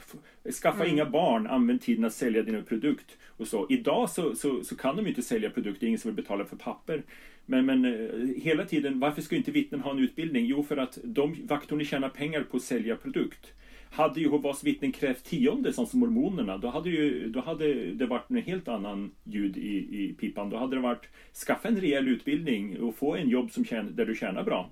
Skaffa inga barn, använd tiden att sälja din produkt. Och så. Idag så, så, så kan de inte sälja produkter, ingen som vill betala för papper. Men, men eh, hela tiden, varför ska inte vittnen ha en utbildning? Jo, för att de vakterna tjänar pengar på att sälja produkt. Hade Jehovas vittnen krävt tionde som mormonerna, då hade, ju, då hade det varit en helt annan ljud i, i pipan. Då hade det varit skaffa en rejäl utbildning och få en jobb som tjän, där du tjänar bra.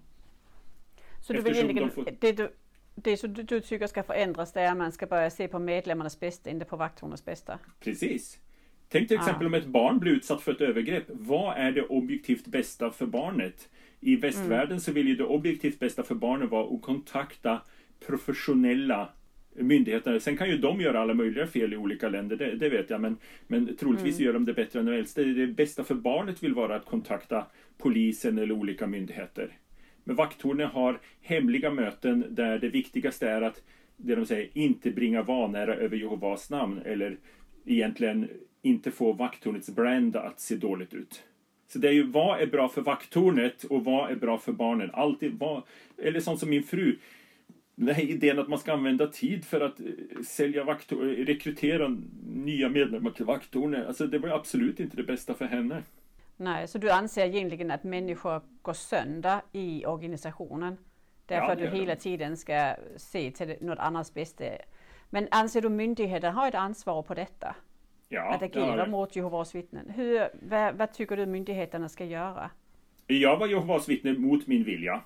Så du vill egentligen, de får- det, du, det som du, du tycker ska förändras det är att man ska börja se på medlemmarnas bästa, inte på vakthornens bästa. Precis. Tänk till exempel Ah. om ett barn blir utsatt för ett övergrepp. Vad är det objektivt bästa för barnet? I västvärlden så vill ju det objektivt bästa för barnet vara att kontakta professionella myndigheter. Sen kan ju de göra alla möjliga fel i olika länder, det, det vet jag. Men, men troligtvis gör de det bättre än de äldsta. Det bästa för barnet vill vara att kontakta polisen eller olika myndigheter. Men vakttornen har hemliga möten där det viktigaste är att det de säger, inte bringa vanära över Jehovas namn eller egentligen inte få vakttornets brand att se dåligt ut. Så det är ju vad är bra för vakttornet och vad är bra för barnen. Alltid vad, eller sånt som min fru. Den här idén att man ska använda tid för att eh, sälja vakttor, eh, rekrytera nya medlemmar till vakttornet. Alltså det var absolut inte det bästa för henne. Nej, så du anser egentligen att människor går sönder i organisationen? Därför Ja, att du hela tiden ska se till något annars bästa. Men anser du myndigheter har ett ansvar på detta? Ja, att agera jag. mot Jehovas vittnen? Hur, vad, vad tycker du myndigheterna ska göra? Jag var Jehovas vittne mot min vilja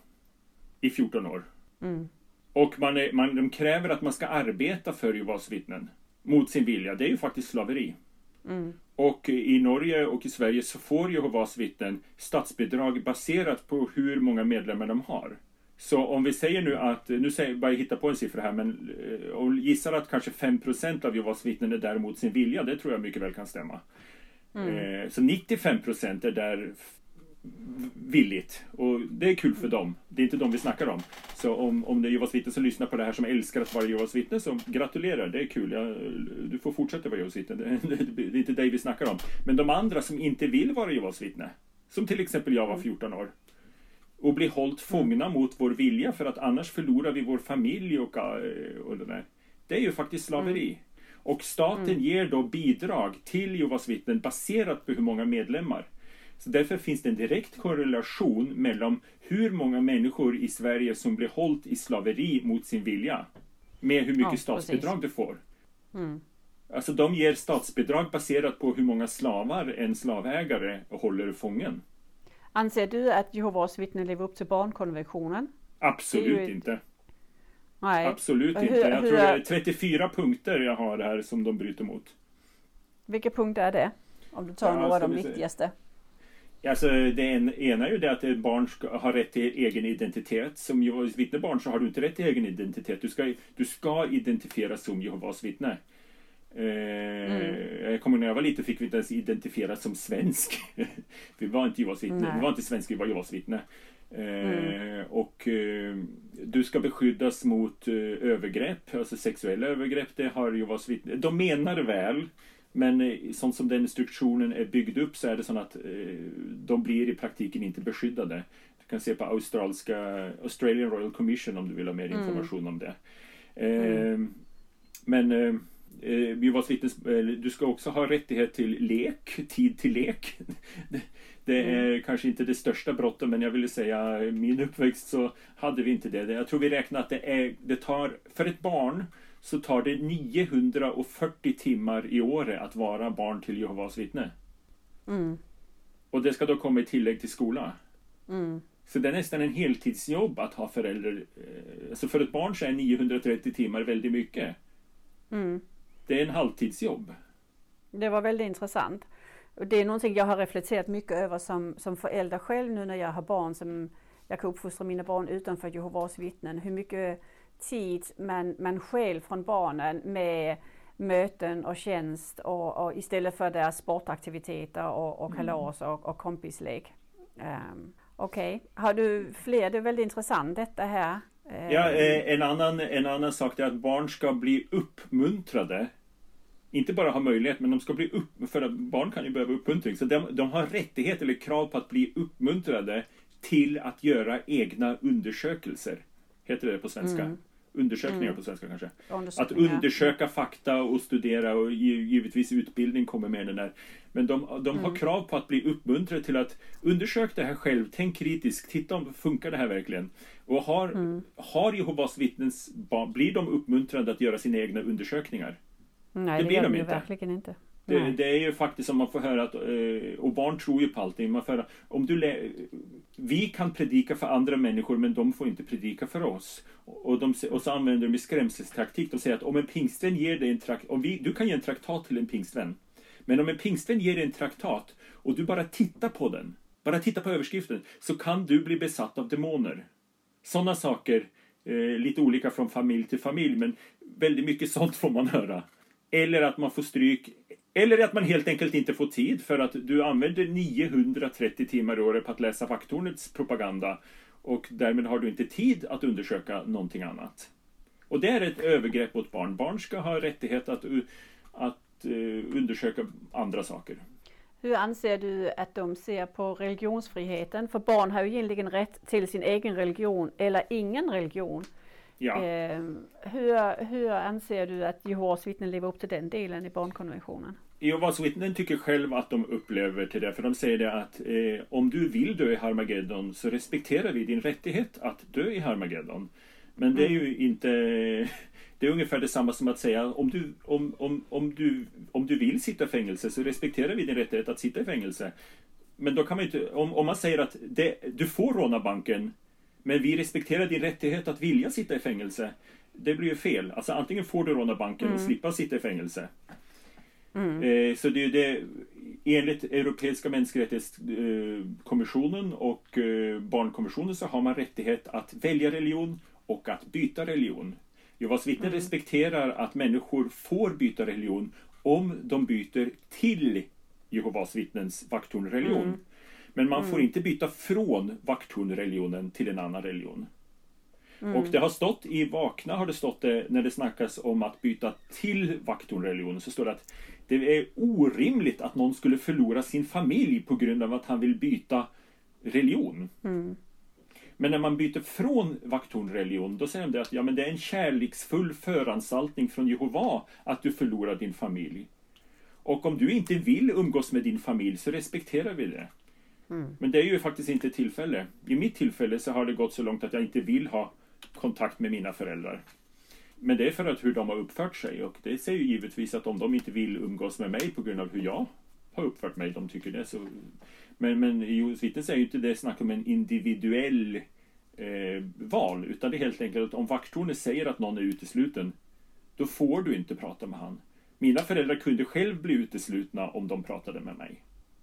i 14 år. Mm. Och man är, man, de kräver att man ska arbeta för Jehovas vittnen mot sin vilja. Det är ju faktiskt slaveri. Mm. Och i Norge och i Sverige så får Jehovas vittnen statsbidrag baserat på hur många medlemmar de har. Så om vi säger nu att, nu säger jag bara hitta på en siffra här, men eh, och gissar att kanske 5% av Jehovas vittnen är där mot sin vilja, det tror jag mycket väl kan stämma. Eh, Så 95% är där villigt. Och det är kul för dem. Det är inte de vi snackar om. Så om, om det är Jehovas vittnen som lyssnar på det här som älskar att vara Jehovas vittne så gratulerar, det är kul. Jag, du får fortsätta vara Jehovas vittne. Det, det, det är inte dig vi snackar om. Men de andra som inte vill vara Jehovas vittne, som till exempel jag var 14 år, och blir hållt fångna mot vår vilja för att annars förlorar vi vår familj och, eh, och det där. Det är ju faktiskt slaveri. Och staten ger då bidrag till Jehovas vittnen baserat på hur många medlemmar. Så därför finns det en direkt korrelation mellan hur många människor i Sverige som blir hållt i slaveri mot sin vilja med hur mycket Ja, statsbidrag du får. Mm. Alltså de ger statsbidrag baserat på hur många slavar en slavägare håller fången. Anser du att Jehovas vittnen lever upp till barnkonventionen? Absolut ett- inte. Nej. Absolut Hur- inte. Jag hur tror det är- är 34 punkter jag har här som de bryter mot. Vilka punkter är det? Om du tar Ja, några av de viktigaste. Alltså, det en, ena är ju det att ett barn ska ha rätt till egen identitet. Som Jehovas vittnebarn så har du inte rätt till egen identitet. Du ska, du ska identifieras som Jehovas vittne. Eh, Jag kommer när jag var liten fick vi inte ens identifieras som svensk. vi var inte Jehovas vittne. Vi var inte svenska, vi var Jehovas vittne. Eh, Och eh, du ska beskyddas mot eh, övergrepp, alltså sexuella övergrepp. Det har Jehovas vittne. De menar väl. Men eh, sånt som den instruktionen är byggd upp så är det så att eh, de blir i praktiken inte beskyddade. Du kan se på australiska Australian Royal Commission om du vill ha mer information om det. Men eh, eh, du ska också ha rättighet till lek, tid till lek. Det, är kanske inte det största brottet men jag ville säga min uppväxt så hade vi inte det. Jag tror vi räknar att det, är, det tar, för ett barn så tar det 940 timmar i året att vara barn till Jehovas vittne. Mm. Och det ska då komma i tillägg till skola. Mm. Så det är nästan en heltidsjobb att ha förälder. eh, Alltså för ett barn så är 930 timmar väldigt mycket. Mm. Det är en halvtidsjobb. Det var väldigt intressant. Det är någonting jag har reflekterat mycket över som, som förälder själv nu när jag har barn som jag kan uppfostra mina barn utanför Jehovas vittnen. Hur mycket tid man, man stjäl från barnen med möten och tjänst och, och istället för deras sportaktiviteter och, och kalas och, och kompislek. Um, Okej, har du fler? Det är väldigt intressant detta här. Eh, Ja, eh, en, annan, en annan sak är att barn ska bli uppmuntrade. Inte bara ha möjlighet, men de ska bli upp... För att barn kan ju behöva uppmuntring. Så de, de har rättighet eller krav på att bli uppmuntrade till att göra egna undersökelser. Heter det på svenska? Undersökningar på svenska kanske. Att undersöka fakta och studera och gi- givetvis utbildning kommer med den där. Men de, de har krav på att bli uppmuntrade till att undersöka det här själv, tänk kritiskt, titta om funkar det här verkligen? Och har, har Jehovas vittnens barn, blir de uppmuntrade att göra sina egna undersökningar? Nej, det det, blir de de inte. verkligen inte. Det, det är ju faktiskt som man får höra att, eh, och barn tror ju på allting. Man får höra, om du vi kan predika för andra människor men de får inte predika för oss. Och, de, och så använder de skrämseltaktik. De säger att om en pingstvän ger dig en traktat, om vi, du kan ge en traktat till en pingstvän. Men om en pingstvän ger dig en traktat och du bara tittar på den, bara tittar på överskriften, så kan du bli besatt av demoner. Sådana saker, eh, lite olika från familj till familj, men väldigt mycket sånt får man höra. Eller att man får stryk, eller att man helt enkelt inte får tid för att du använder 930 timmar i året på att läsa Vakttornets propaganda och därmed har du inte tid att undersöka någonting annat. Och det är ett övergrepp mot barn. Barn ska ha rättighet att, att eh, undersöka andra saker. Hur anser du att de ser på religionsfriheten? För barn har ju egentligen rätt till sin egen religion eller ingen religion. Ja. Eh, hur, hur anser du att Jehovas vittnen lever upp till den delen i barnkonventionen? Jehovas vittnen tycker själv att de upplever till det, för de säger det att eh, om du vill dö i Harmageddon så respekterar vi din rättighet att dö i Harmageddon. Men det är ju inte... Det är ungefär detsamma som att säga om du, om, om, om, du, om du vill sitta i fängelse så respekterar vi din rättighet att sitta i fängelse. Men då kan man inte... Om, om man säger att det, du får råna banken men vi respekterar din rättighet att vilja sitta i fängelse. Det blir ju fel. Alltså antingen får du råna banken och slippa sitta i fängelse. Eh, Så det är det, enligt Europeiska människorättighetskommissionen och eh, barnkonventionen så har man rättighet att välja religion och att byta religion. Jehovas vittnen respekterar att människor får byta religion om de byter till Jehovas vittnens vakthornreligion. Men man får inte byta från vakthornreligionen till en annan religion. Och det har stått i Vakna har det stått det när det snackas om att byta till vakthornreligionen så står det att det är orimligt att någon skulle förlora sin familj på grund av att han vill byta religion. Men när man byter från vakthornreligion då säger de att ja, men det är en kärleksfull föranstaltning från Jehova att du förlorar din familj. Och om du inte vill umgås med din familj så respekterar vi det. Men det är ju faktiskt inte tillfälle. I mitt tillfälle så har det gått så långt att jag inte vill ha kontakt med mina föräldrar. Men det är för att hur de har uppfört sig och det säger ju givetvis att om de inte vill umgås med mig på grund av hur jag har uppfört mig, de tycker det så. Men, men i Jehovas vittnen säger ju inte det snack om en individuell eh, val. Utan det är helt enkelt att om vakttornet säger att någon är utesluten, då får du inte prata med han. Mina föräldrar kunde själv bli uteslutna om de pratade med mig.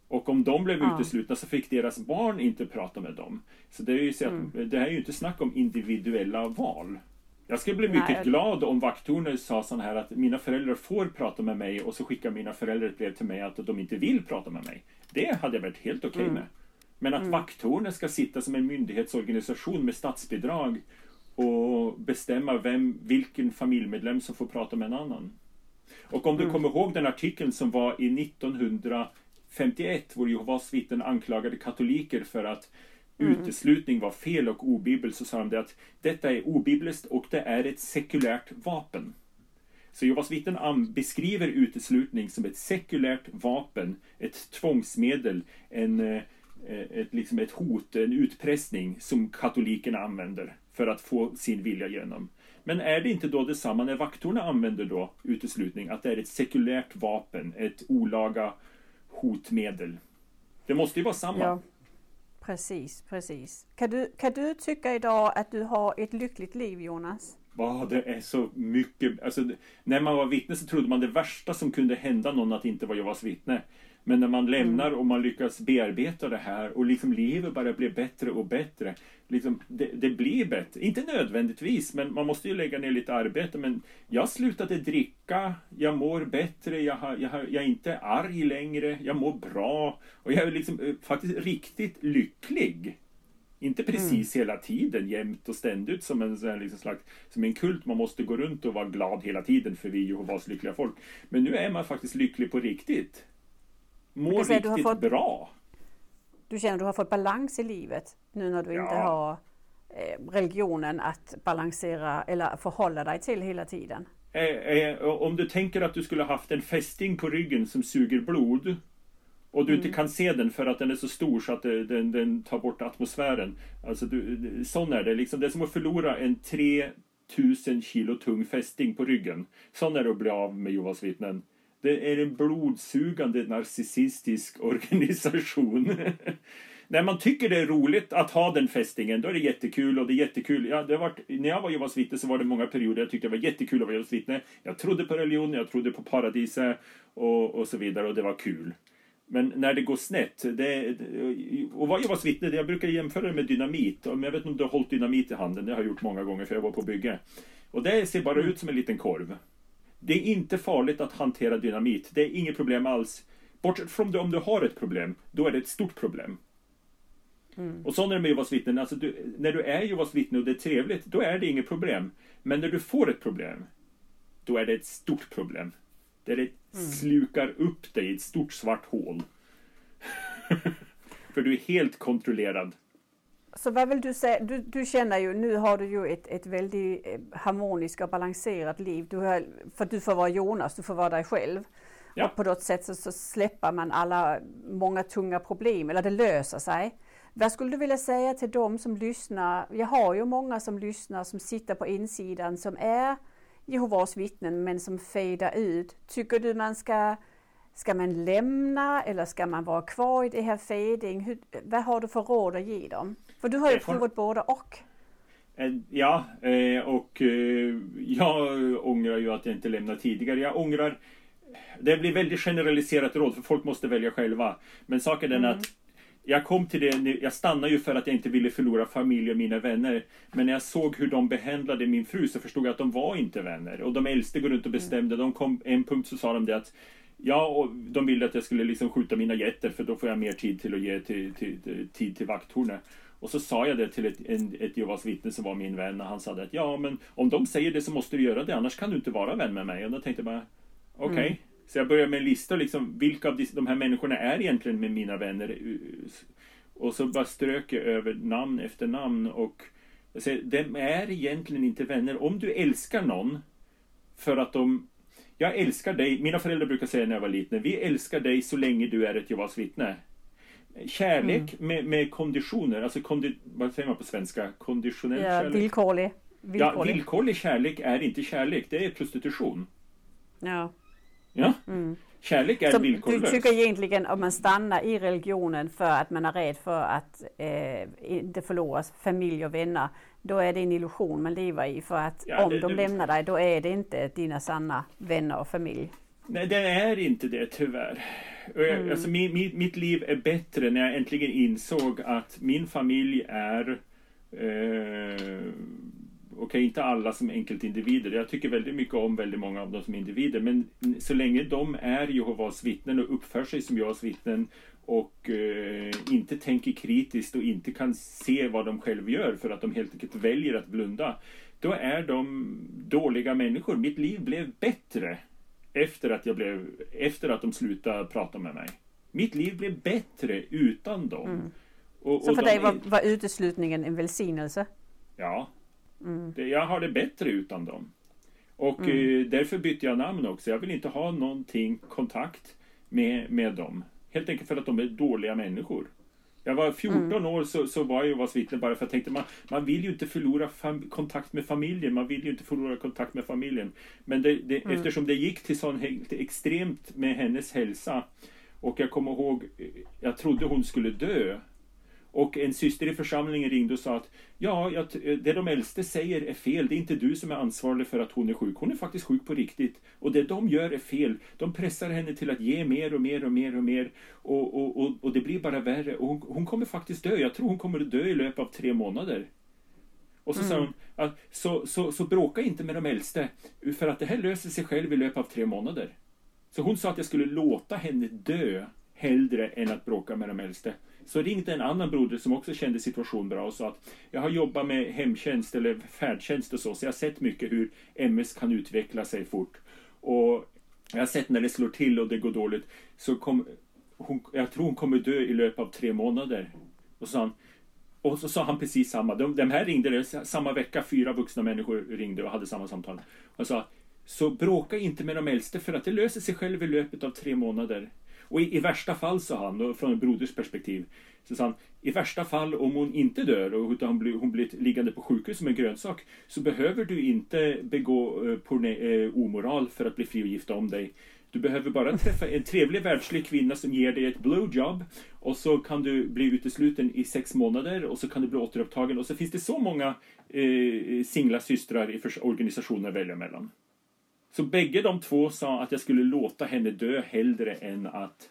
Och om de blev ja. uteslutna så fick deras barn inte prata med dem. Så det är ju så att, mm. det här är ju inte snack om individuella val. Jag skulle bli mycket Nej. glad om vakttornet sa så här att mina föräldrar får prata med mig och så skickar mina föräldrar ett brev till mig att de inte vill prata med mig. Det hade jag varit helt okej okay mm. med. Men att mm. vakttornet ska sitta som en myndighetsorganisation med statsbidrag och bestämma vem, vilken familjemedlem som får prata med en annan. Och om du mm. kommer ihåg den artikeln som var i 1951 hvor Jehovas vittnen anklagade katoliker för att mm. uteslutning var fel och obibel så sa de det att detta är obibliskt och det är ett sekulärt vapen. Så Jehovas vittnen beskriver uteslutning som ett sekulärt vapen, ett tvångsmedel, en, eh, ett, liksom ett hot, en utpressning som katolikerna använder för att få sin vilja igenom. Men är det inte då detsamma när vaktorna använder då uteslutning, att det är ett sekulärt vapen, ett olaga hotmedel? Det måste ju vara samma. Ja. Precis, precis. Kan du, kan du tycka idag att du har ett lyckligt liv Jonas? Ja, det är så mycket. Alltså, när man var vittne så trodde man det värsta som kunde hända någon att inte vara Jehovas vittne. Men när man lämnar mm. och man lyckas bearbeta det här och liksom livet bara blir bättre och bättre. Liksom, det, det, blir bättre. Inte nödvändigtvis, men man måste ju lägga ner lite arbete. Men jag slutade dricka, jag mår bättre, jag, har, jag, har, jag är inte arg längre, jag mår bra. Och jag är liksom eh, faktiskt riktigt lycklig. Inte precis mm. hela tiden, jämt och ständigt som en, liksom slags, som en kult. Man måste gå runt och vara glad hela tiden för vi Jehovas lyckliga folk. Men nu är man faktiskt lycklig på riktigt mår säga, riktigt fått, bra. Du känner att du har fått balans i livet nu när du ja. inte har eh, religionen att balansera eller förhålla dig till hela tiden? Eh, eh, om du tänker att du skulle haft en fästing på ryggen som suger blod och du mm. inte kan se den för att den är så stor så att den, den, tar bort atmosfären. Alltså du, sån är det. Liksom, det är som att förlora en 3000 kilo tung fästing på ryggen. Sån är det att bli av med Jehovas vittnen. Det är en blodsugande narcissistisk organisation. när man tycker det är roligt att ha den fästingen, då är det jättekul och det är jättekul. Ja, det var, när jag var Jehovas vittne så var det många perioder jag tyckte det var jättekul att vara Jehovas vittne. Jag trodde på religion, jag trodde på paradiset och, och så vidare och det var kul. Men när det går snett, det, och vad Jehovas vittne, jag brukar jämföra det med dynamit. Jag vet inte om du har hållit dynamit i handen, det har jag gjort många gånger för jag var på bygge. Och det ser bara ut som en liten korv. Det är inte farligt att hantera dynamit. Det är inget problem alls. Bortsett från det, om du har ett problem, då är det ett stort problem. Mm. Och så när det med Jehovas vittnen, alltså du, när du är Jehovas vittne och det är trevligt, då är det inget problem. Men när du får ett problem, då är det ett stort problem. Där det mm. slukar upp dig i ett stort svart hål. För du är helt kontrollerad. Så vad vill du säga, du, du känner ju, nu har du ju ett, ett väldigt eh, harmoniskt och balanserat liv. Du har, för du får vara Jonas, du får vara dig själv. Ja. Och på något sätt så, så släpper man alla, många tunga problem, eller det löser sig. Vad skulle du vilja säga till dem som lyssnar? Jag har ju många som lyssnar som sitter på insidan som är Jehovas vittnen men som fejdar ut. Tycker du man ska Ska man lämna eller ska man vara kvar i det här fading? vad har du för råd att ge dem? För du har ju provat både och. Eh, ja, eh, och eh, jag ångrar ju att jag inte lämnade tidigare. Jag ångrar det blir väldigt generaliserat råd för folk måste välja själva. Men saken är mm. att jag kom till det, jag stannade ju för att jag inte ville förlora familj och mina vänner. Men när jag såg hur de behandlade min fru så förstod jag att de var inte vänner. Och de äldste går runt och bestämde. De kom, en punkt så sa de det att Ja, och de ville att jag skulle liksom skjuta mina getter för då får jag mer tid till att ge till, till, till, tid till vakttornet. Och så sa jag det till ett, en, ett Jehovas vittne som var min vän och han sa att ja, men om de säger det så måste du göra det, annars kan du inte vara vän med mig. Och då tänkte jag bara, okej. Okay. Mm. Så jag började med en lista, liksom, vilka av de här människorna är egentligen med mina vänner? Och så bara strök jag över namn efter namn och jag säger, de är egentligen inte vänner. Om du älskar någon för att de jag älskar dig, mina föräldrar brukar säga när jag var liten, vi älskar dig så länge du är ett Jehovas vittne. Kärlek mm. med, med konditioner, alltså kondi, vad säger man på svenska? Konditionell ja, kärlek? Villkorlig. villkorlig. Ja, villkorlig kärlek är inte kärlek, det är prostitution. Ja. Ja? Mm. Kärlek är Så villkorlös. du tycker egentligen om man stannar i religionen för att man är rädd för att eh, inte förlora familj och vänner, då är det en illusion man lever i. För att Ja, om det- de det- lämnar dig, då är det inte dina sanna vänner och familj. Nej, det är inte det tyvärr. Och jag- Alltså, min, min, mitt liv är bättre när jag äntligen insåg att min familj är eh, Okej, inte alla som enkeltindivider. Jag tycker väldigt mycket om väldigt många av dem som individer. Men så länge de är Jehovas vittnen och uppför sig som Jehovas vittnen och eh, inte tänker kritiskt och inte kan se vad de själva gör för att de helt enkelt väljer att blunda. Då är de dåliga människor. Mitt liv blev bättre efter att, jag blev, efter att de slutade prata med mig. Mitt liv blev bättre utan dem. Och, Så och för dig var, var uteslutningen en välsignelse? Ja. Det, jag har det bättre utan dem. Och eh, därför bytte jag namn också. Jag vill inte ha någonting kontakt med, med dem. Helt enkelt för att de är dåliga människor. Jag var 14 år så, så var jag Jehovas vittne bara för jag tänkte man, man vill ju inte förlora kontakt med familjen. Man vill ju inte förlora kontakt med familjen. Men det, det, eftersom det gick till sån helt extremt med hennes hälsa och jag kommer ihåg, eh, jag trodde hon skulle dö. Och en syster i församlingen ringde och sa att ja, t- det de äldste säger är fel. Det är inte du som är ansvarig för att hon är sjuk. Hon är faktiskt sjuk på riktigt. Och det de gör är fel. De pressar henne till att ge mer och mer och mer och mer. Och, och, och, och det blir bara värre. Och hon, hon kommer faktiskt dö. Jag tror hon kommer att dö i löpet av tre månader. Och så sa hon att så, så, så bråka inte med de äldste. För att det här löser sig själv i löpet av tre månader. Så hon sa att jag skulle låta henne dö hellre än att bråka med de äldste. Så ringde en annan broder som också kände situationen bra och sa att jag har jobbat med hemtjänst eller färdtjänst och så, så jag har sett mycket hur MS kan utveckla sig fort. Och jag har sett när det slår till och det går dåligt, så kom, hon, jag tror hon kommer dö i löpet av tre månader. Och så sa han, och så sa han precis samma. De, de här ringde det, samma vecka, fyra vuxna människor ringde och hade samma samtal. Och sa, så bråka inte med de äldste för att det löser sig själv i löpet av tre månader. Och i, i värsta fall, sa han, då, från en broders perspektiv, så sa han, i värsta fall om hon inte dör och utan hon blir, hon blir liggande på sjukhus som en grönsak, så behöver du inte begå eh, porne, eh, omoral för att bli fri och gifta om dig. Du behöver bara träffa en trevlig världslig kvinna som ger dig ett blowjob och så kan du bli utesluten i sex månader och så kan du bli återupptagen och så finns det så många eh, singla systrar i organisationer att välja mellan. Så bägge de två sa att jag skulle låta henne dö hellre än att,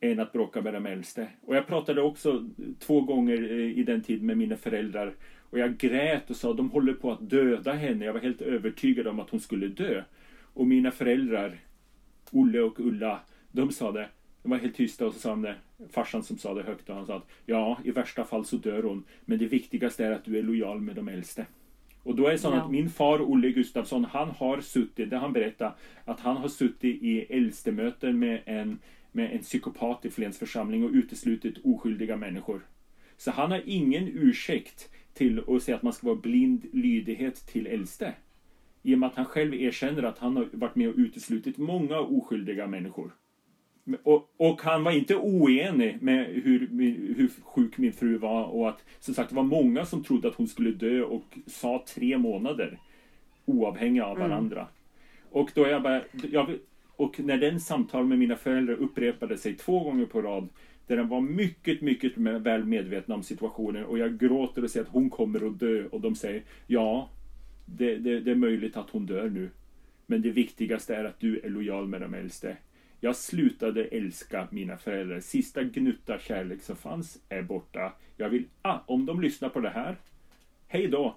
än att bråka med de äldste. Och jag pratade också två gånger eh, i den tiden med mina föräldrar och jag grät och sa att de håller på att döda henne. Jag var helt övertygad om att hon skulle dö. Och mina föräldrar, Olle och Ulla, de sa det. De var helt tysta och så sa de det. Farsan som sa det högt och han sa att ja, i värsta fall så dör hon. Men det viktigaste är att du är lojal med de äldste. Och då är det så Ja. att min far Olle Gustafsson, han har suttit, det han berättar, att han har suttit i äldstemöten med en, med en psykopat i Flens församling och uteslutit oskyldiga människor. Så han har ingen ursäkt till att säga att man ska vara blind lydighet till äldste. I och med att han själv erkänner att han har varit med och uteslutit många oskyldiga människor. Och, och han var inte oenig med hur, hur sjuk min fru var och att som sagt det var många som trodde att hon skulle dö och sa tre månader oavhängiga av varandra. Och då jag bara, jag, och när den samtal med mina föräldrar upprepade sig två gånger på rad där de var mycket, mycket väl medvetna om situationen och jag gråter och säger att hon kommer att dö och de säger ja, det, det, det är möjligt att hon dör nu. Men det viktigaste är att du är lojal med de äldste. Jag slutade älska mina föräldrar. Sista gnutta kärlek som fanns är borta. Jag vill, ah, om de lyssnar på det här, hej då.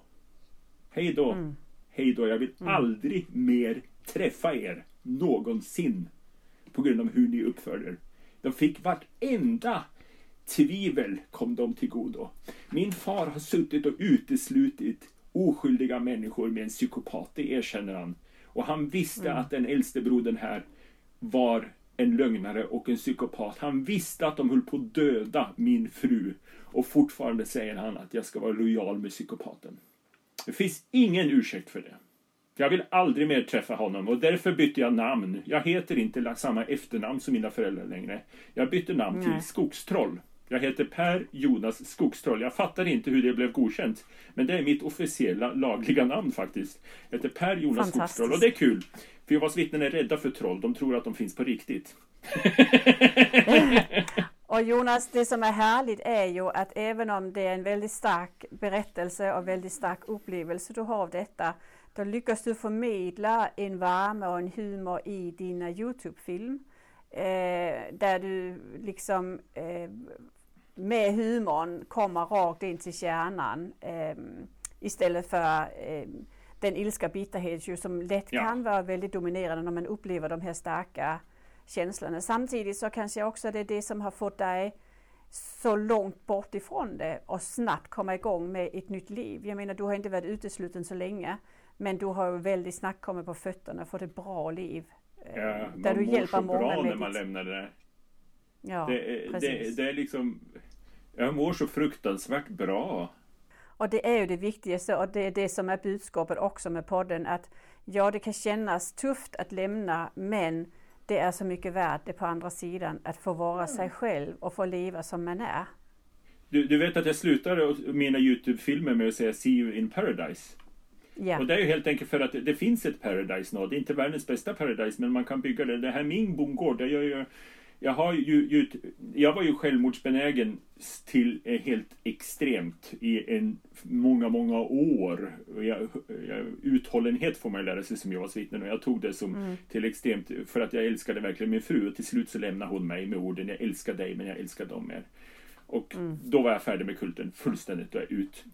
Hej då. Hej då. Jag vill aldrig mer träffa er. Någonsin. På grund av hur ni uppför er. De fick vartenda tvivel kom de till godo. Min far har suttit och uteslutit oskyldiga människor med en psykopat, det erkänner han. Och han visste att den äldste brodern här var en lögnare och en psykopat. Han visste att de höll på att döda min fru. Och fortfarande säger han att jag ska vara lojal med psykopaten. Det finns ingen ursäkt för det. Jag vill aldrig mer träffa honom och därför bytte jag namn. Jag heter inte samma efternamn som mina föräldrar längre. Jag bytte namn Nej. till Skogstroll. Jag heter Per Jonas Skogstroll. Jag fattar inte hur det blev godkänt. Men det är mitt officiella lagliga namn faktiskt. Jag heter Per Jonas. Skogstroll och det är kul. För Jehovas vittnen är rädda för troll, de tror att de finns på riktigt. och Jonas, det som är härligt är ju att även om det är en väldigt stark berättelse och väldigt stark upplevelse du har av detta, då lyckas du förmedla en värme och en humor i dina Youtube-film. Eh, där du liksom eh, med humorn kommer rakt in till kärnan eh, istället för eh, den ilska bitterhet som lätt ja. kan vara väldigt dominerande när man upplever de här starka känslorna. Samtidigt så kanske också det är det som har fått dig så långt bort ifrån det och snabbt komma igång med ett nytt liv. Jag menar, du har inte varit utesluten så länge, men du har väldigt snabbt kommit på fötterna och fått ett bra liv. Eh, ja, där du hjälper många bra när man lämnar det där. Ja, det, det, det är liksom, jag mår så fruktansvärt bra. Och det är ju det viktigaste och det är det som är budskapet också med podden att ja, det kan kännas tufft att lämna men det är så mycket värt det på andra sidan att få vara sig mm. själv och få leva som man är. Du, du vet att jag slutade mina Youtube-filmer med att säga See you in paradise. Ja. Och det är ju helt enkelt för att det finns ett paradise nu. Det är inte världens bästa paradise men man kan bygga det. Det här min bondgård, det gör ju jag, har ju, ju, jag var ju självmordsbenägen till helt extremt i en många, många år. Jag, jag, uthållenhet får man lära sig som Jehovas vittnen och jag tog det som mm. till extremt för att jag älskade verkligen min fru och till slut så lämnade hon mig med orden jag älskar dig men jag älskar dem mer. Och mm. då var jag färdig med kulten fullständigt och ut.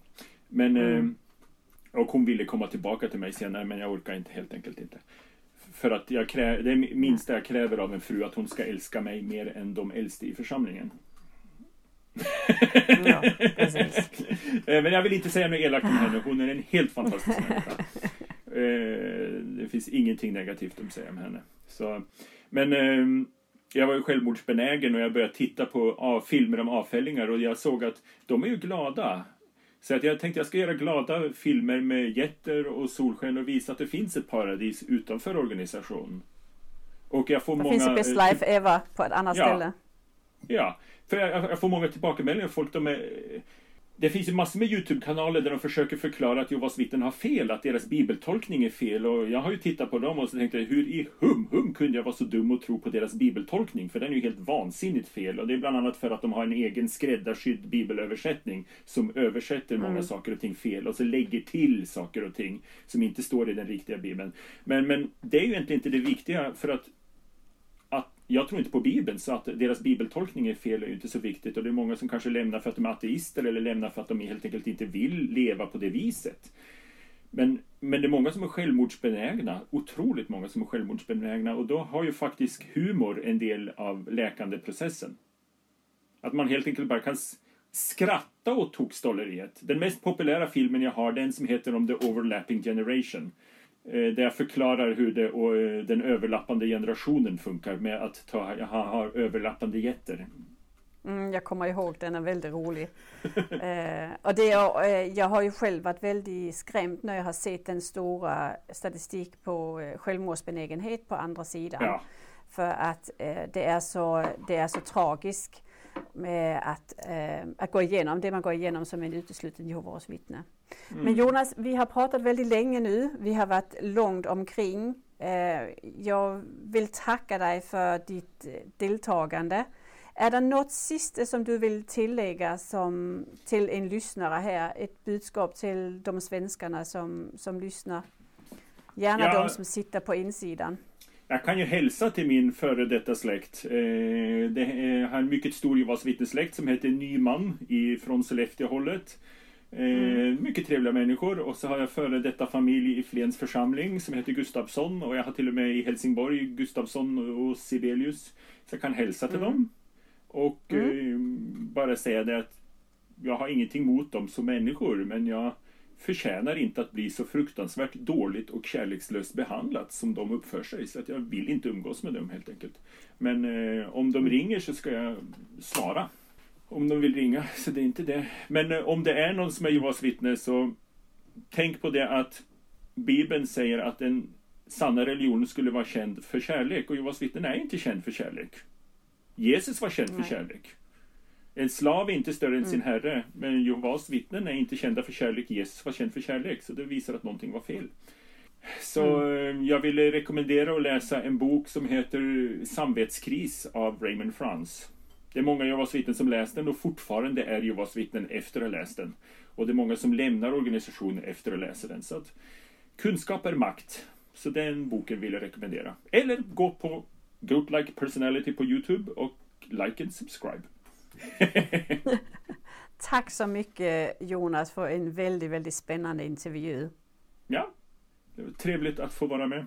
Men mm. eh, och hon ville komma tillbaka till mig senare men jag orkar inte helt enkelt inte. För att jag krä, det är minsta jag kräver av en fru att hon ska älska mig mer än de äldste i församlingen. Ja, eh, Men jag vill inte säga något elakt om henne. Hon är en helt fantastisk människa. Eh, det finns ingenting negativt att säga om henne. Så, men ehm, jag var ju självmordsbenägen och jag började titta på filmer om avfällingar och jag såg att de är ju glada. Så att jag tänkte jag ska göra glada filmer med jätter och solsken och visa att det finns ett paradis utanför organisationen. Och jag får det många... finns ett best eh, life ever på ett annat ja, ställe. Ja, för jag, jag får många tillbakemeldingar. Folk de är det finns ju massor med Youtube-kanaler där de försöker förklara att Jehovas vittnen har fel, att deras bibeltolkning är fel. Och jag har ju tittat på dem och så tänkte jag, hur i hum hum kunde jag vara så dum och tro på deras bibeltolkning? För den är ju helt vansinnigt fel. Och det är bland annat för att de har en egen skräddarsydd bibelöversättning som översätter många mm. saker och ting fel och så lägger till saker och ting som inte står i den riktiga bibeln. Men, men det är ju egentligen inte det viktiga för att jag tror inte på Bibeln, så att deras bibeltolkning är fel är ju inte så viktigt. Och det är många som kanske lämnar för att de är ateister eller lämnar för att de helt enkelt inte vill leva på det viset. Men, men det är många som är självmordsbenägna, otroligt många som är självmordsbenägna och då har ju faktiskt humor en del av läkandeprocessen. Att man helt enkelt bara kan skratta åt tokstolleriet. Den mest populära filmen jag har, den som heter om The Overlapping Generation. Eh, där jag förklarar hur det, och eh, den överlappande generationen funkar med att ta, ha, ha överlappande getter. Mm, jag kommer ihåg, den är väldigt rolig. eh, och det, eh, jag har ju själv varit väldigt skrämd när jag har sett den stora statistik på eh, självmordsbenägenhet på andra sidan. Ja. För att eh, det, är så, det är så tragiskt med att, att gå igenom det man går igenom som en utesluten Jehovas vittne. Mm. Men Jonas, vi har pratat väldigt länge nu. Vi har varit långt omkring. Eh, jag vill tacka dig för ditt eh, deltagande. Är det något sista som du vill tillägga som, till en lyssnare här? Ett budskap till de svenskarna som, som lyssnar? Gärna ja, de som sitter på insidan. Jag kan ju hälsa till min före detta släkt. Eh, det är en mycket stor Jehovas vittnessläkt som heter Nyman från Sollefteå-hållet. Mm. Eh, mycket trevliga människor och så har jag före detta familj i Flens församling som heter Gustavsson och jag har till och med i Helsingborg Gustavsson och Sibelius. Så jag kan hälsa till mm. dem. Och mm. eh, bara säga det att jag har ingenting mot dem som människor men jag förtjänar inte att bli så fruktansvärt dåligt och kärlekslöst behandlat som de uppför sig. Så att jag vill inte umgås med dem helt enkelt. Men eh, om de ringer så ska jag svara om de vill ringa, så det är inte det. Men eh, om det är någon som är Jehovas vittne så tänk på det att Bibeln säger att den sanna religionen skulle vara känd för kärlek och Jehovas vittnen är inte känd för kärlek. Jesus var känd Nej. för kärlek. En slav är inte större än mm. sin herre, men Jehovas vittnen är inte kända för kärlek. Jesus var känd för kärlek, så det visar att någonting var fel. Så mm. jag ville rekommendera att läsa en bok som heter Samvetskris av Raymond Frans. Det är många Jehovas vittnen som läst den och fortfarande är Jehovas vittnen efter att ha läst den. Och det är många som lämnar organisationen efter att läsa den. Så att kunskap är makt. Så den boken vill jag rekommendera. Eller gå på Goat Like Personality på Youtube och like and subscribe. Tack så mycket Jonas för en väldigt, väldigt spännande intervju. Ja, det var trevligt att få vara med.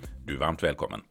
Du varmt välkommen.